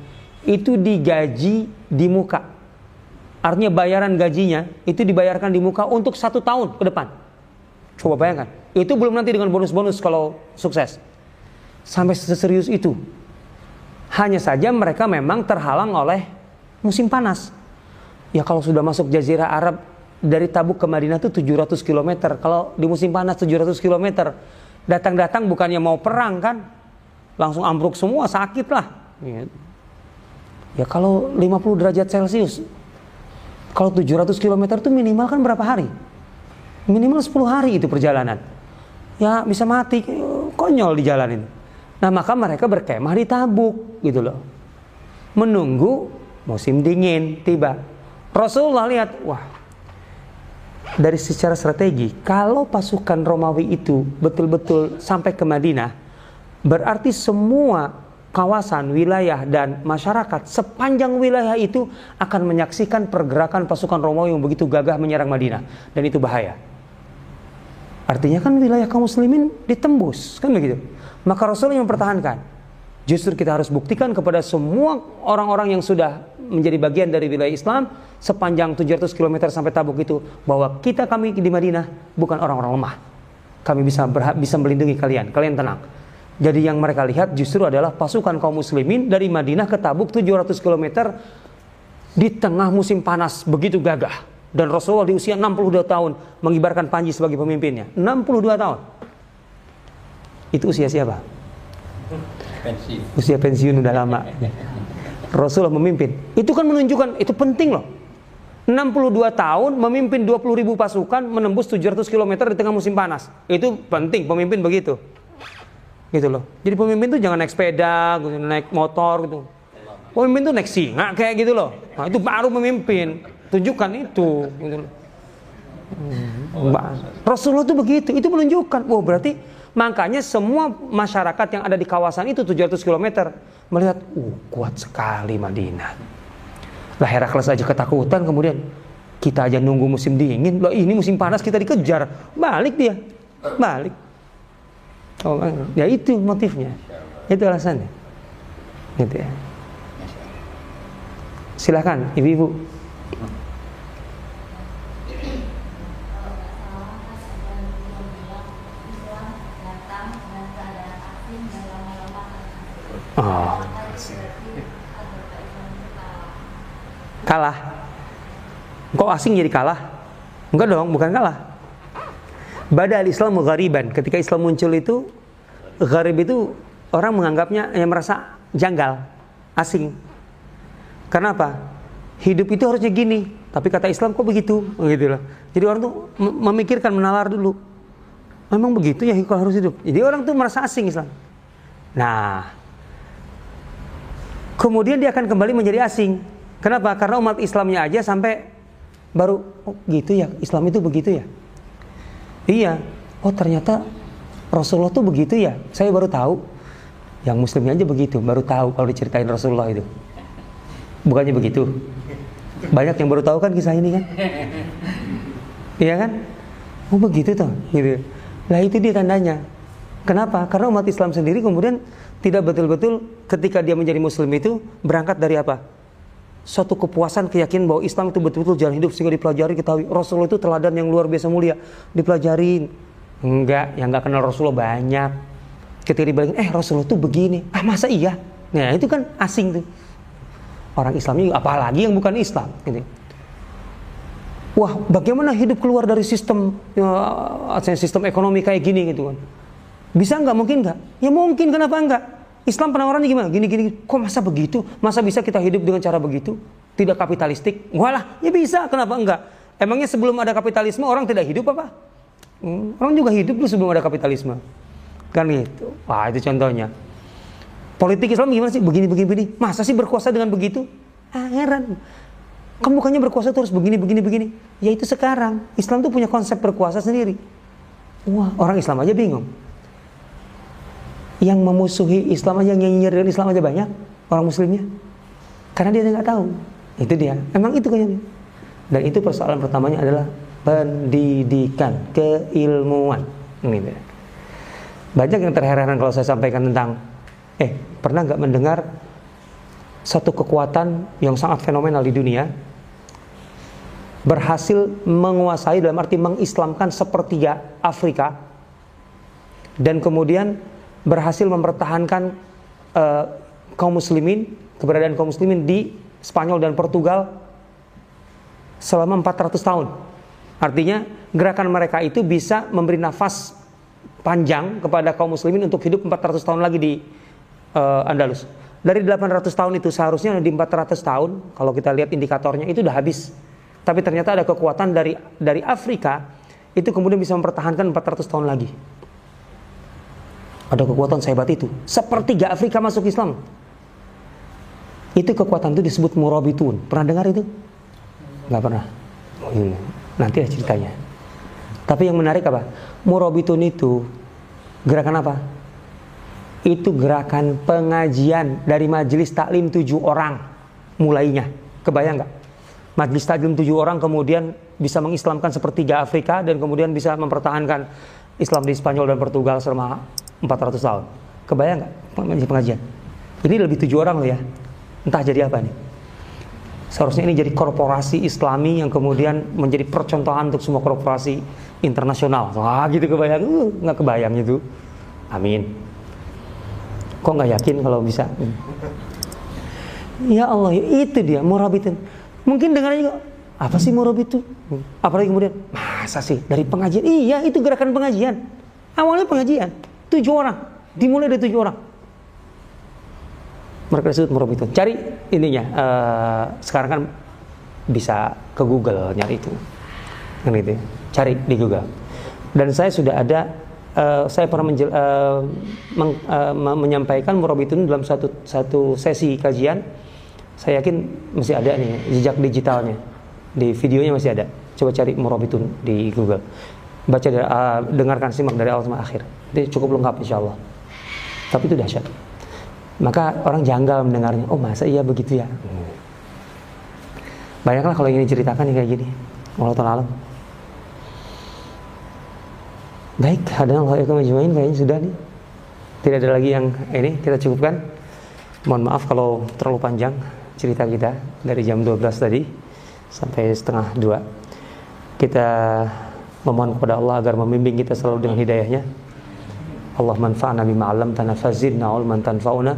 Speaker 1: itu digaji di muka. Artinya bayaran gajinya itu dibayarkan di muka untuk satu tahun ke depan. Coba bayangkan. Itu belum nanti dengan bonus-bonus kalau sukses. Sampai seserius itu. Hanya saja mereka memang terhalang oleh musim panas. Ya kalau sudah masuk jazirah Arab dari Tabuk ke Madinah itu 700 km. Kalau di musim panas 700 km. Datang-datang bukannya mau perang kan. Langsung ambruk semua, sakit lah. Ya kalau 50 derajat Celcius. Kalau 700 km itu minimal kan berapa hari? Minimal 10 hari itu perjalanan. Ya bisa mati, konyol di jalan ini. Nah maka mereka berkemah di Tabuk gitu loh. Menunggu musim dingin tiba. Rasulullah lihat, wah dari secara strategi, kalau pasukan Romawi itu betul-betul sampai ke Madinah, berarti semua kawasan, wilayah, dan masyarakat sepanjang wilayah itu akan menyaksikan pergerakan pasukan Romawi yang begitu gagah menyerang Madinah. Dan itu bahaya. Artinya kan wilayah kaum muslimin ditembus, kan begitu. Maka Rasul yang mempertahankan. Justru kita harus buktikan kepada semua orang-orang yang sudah menjadi bagian dari wilayah Islam sepanjang 700 km sampai Tabuk itu bahwa kita kami di Madinah bukan orang-orang lemah. Kami bisa berha- bisa melindungi kalian. Kalian tenang. Jadi yang mereka lihat justru adalah pasukan kaum muslimin dari Madinah ke Tabuk 700 km di tengah musim panas begitu gagah. Dan Rasulullah di usia 62 tahun mengibarkan panji sebagai pemimpinnya. 62 tahun. Itu usia siapa?
Speaker 3: Pensiun
Speaker 1: Usia pensiun udah lama. Rasulullah memimpin. Itu kan menunjukkan itu penting loh. 62 tahun memimpin 20 ribu pasukan menembus 700 km di tengah musim panas. Itu penting pemimpin begitu. Gitu loh. Jadi pemimpin tuh jangan naik sepeda, gitu, naik motor gitu. Pemimpin tuh naik singa kayak gitu loh. Nah, itu baru memimpin. Tunjukkan itu gitu loh. Hmm. Ba- Rasulullah tuh begitu. Itu menunjukkan. Oh, berarti makanya semua masyarakat yang ada di kawasan itu 700 km melihat, uh, kuat sekali Madinah. Lah Herakles aja ketakutan kemudian kita aja nunggu musim dingin. Lah ini musim panas kita dikejar. Balik dia. Balik. Oh, ya itu motifnya. Itu alasannya. Gitu ya. Silakan ibu-ibu. Oh. Kalah. Kok asing jadi kalah? Enggak dong, bukan kalah. Bada al-Islam ghariban. Ketika Islam muncul itu, gharib itu orang menganggapnya yang merasa janggal, asing. Karena apa? Hidup itu harusnya gini, tapi kata Islam kok begitu? Gitu loh. Jadi orang tuh mem- memikirkan menalar dulu. Memang begitu ya kalau harus hidup. Jadi orang tuh merasa asing Islam. Nah, kemudian dia akan kembali menjadi asing. Kenapa? Karena umat Islamnya aja sampai baru oh gitu ya, Islam itu begitu ya. Iya. Oh ternyata Rasulullah tuh begitu ya. Saya baru tahu. Yang muslimnya aja begitu, baru tahu kalau diceritain Rasulullah itu. Bukannya begitu. Banyak yang baru tahu kan kisah ini kan? Iya kan? Oh begitu toh, gitu. Lah itu dia tandanya. Kenapa? Karena umat Islam sendiri kemudian tidak betul-betul ketika dia menjadi muslim itu berangkat dari apa? Suatu kepuasan keyakinan bahwa Islam itu betul-betul jalan hidup sehingga dipelajari ketahui Rasulullah itu teladan yang luar biasa mulia dipelajarin. Enggak, yang enggak kenal Rasulullah banyak. Ketika dibalikin, eh Rasulullah tuh begini. Ah masa iya? Nah itu kan asing tuh. Orang Islamnya apalagi yang bukan Islam. Gitu. Wah, bagaimana hidup keluar dari sistem ya, sistem ekonomi kayak gini gitu kan? Bisa nggak? Mungkin nggak? Ya mungkin. Kenapa nggak? Islam penawarannya gimana? Gini gini. Kok masa begitu? Masa bisa kita hidup dengan cara begitu? Tidak kapitalistik? Walah, ya bisa. Kenapa enggak? Emangnya sebelum ada kapitalisme orang tidak hidup apa? Hmm, orang juga hidup dulu sebelum ada kapitalisme. Kan gitu. Wah, itu contohnya. Politik Islam gimana sih? Begini, begini, begini. Masa sih berkuasa dengan begitu? Ah, heran. Kamu bukannya berkuasa terus begini, begini, begini. Ya itu sekarang. Islam tuh punya konsep berkuasa sendiri. Wah, orang Islam aja bingung. Yang memusuhi Islam aja, yang nyinyir dengan Islam aja banyak. Orang muslimnya. Karena dia nggak tahu. Itu dia. Emang itu kayaknya. Dan itu persoalan pertamanya adalah pendidikan, keilmuan. Gitu. Banyak yang terheran kalau saya sampaikan tentang, eh pernah nggak mendengar satu kekuatan yang sangat fenomenal di dunia berhasil menguasai dalam arti mengislamkan sepertiga Afrika dan kemudian berhasil mempertahankan uh, kaum muslimin keberadaan kaum muslimin di Spanyol dan Portugal selama 400 tahun. Artinya gerakan mereka itu bisa memberi nafas panjang kepada kaum muslimin untuk hidup 400 tahun lagi di uh, Andalus. Dari 800 tahun itu seharusnya di 400 tahun kalau kita lihat indikatornya itu udah habis. Tapi ternyata ada kekuatan dari dari Afrika itu kemudian bisa mempertahankan 400 tahun lagi. Ada kekuatan sehebat itu. Sepertiga Afrika masuk Islam. Itu kekuatan itu disebut murabitun. Pernah dengar itu? Nggak pernah. Iya. Nanti ada ceritanya. Tapi yang menarik apa? Murabitun itu gerakan apa? Itu gerakan pengajian dari majelis taklim tujuh orang mulainya. Kebayang nggak? Majelis taklim tujuh orang kemudian bisa mengislamkan sepertiga Afrika dan kemudian bisa mempertahankan Islam di Spanyol dan Portugal selama 400 tahun. Kebayang nggak pengajian? Ini lebih tujuh orang loh ya. Entah jadi apa nih. Seharusnya ini jadi korporasi Islami yang kemudian menjadi percontohan untuk semua korporasi internasional. Wah gitu kebayang, uh, kebayang itu. Amin. Kok nggak yakin kalau bisa? Ya Allah, itu dia murabitin. Mungkin dengar juga, Apa sih murabit itu? Apalagi kemudian, masa sih dari pengajian? Iya, itu gerakan pengajian. Awalnya pengajian, tujuh orang, dimulai dari tujuh orang. Mereka disebut murabitun. Cari ininya. eh, sekarang kan bisa ke Google nyari itu, kan gitu. ya. Cari di Google. Dan saya sudah ada, eh, saya pernah menjel- eh, meng- me- menyampaikan murabitun dalam satu satu sesi kajian. Saya yakin masih ada nih jejak digitalnya di videonya masih ada. Coba cari murabitun di Google. Baca, eh, dengarkan simak dari awal sampai akhir. Itu cukup lengkap insya Allah. Tapi itu dahsyat. Maka orang janggal mendengarnya. Oh masa iya begitu ya? Bayangkanlah kalau ini ceritakan nih kayak gini. Allah Ta'ala alam. Baik, ada Allah ya kayaknya sudah nih. Tidak ada lagi yang ini kita cukupkan. Mohon maaf kalau terlalu panjang cerita kita dari jam 12 tadi sampai setengah dua. Kita memohon kepada Allah agar membimbing kita selalu dengan hidayahnya. Allah manfa'na bima 'allamtana fazidna ilman tanfa'una.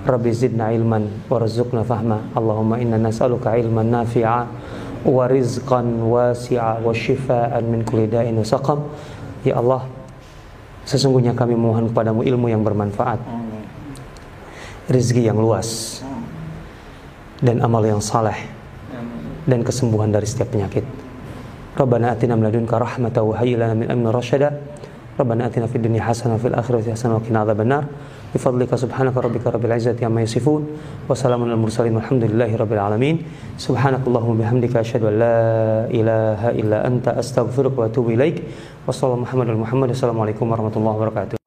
Speaker 1: Rabbi zidna ilman warzuqna fahma. Allahumma inna nas'aluka ilman nafi'a wa rizqan wasi'a wa shifaan min kulli da'in wa saqam. Ya Allah, sesungguhnya kami mohon kepadamu ilmu yang bermanfaat, rezeki yang luas, dan amal yang saleh, dan kesembuhan dari setiap penyakit. Rabbana atina min ladunka rahmatan wa hayyi lana min amrina rasyada. ربنا آتنا في الدنيا حسنة وفي الآخرة حسنة وقنا عذاب النار. بفضلك سبحانك ربك رب العزة عما يصفون. وسلام على المرسلين والحمد لله رب العالمين. سبحانك اللهم وبحمدك أشهد أن لا إله إلا أنت أستغفرك وأتوب إليك. وصلى الله محمد محمد والسلام عليكم ورحمة الله وبركاته.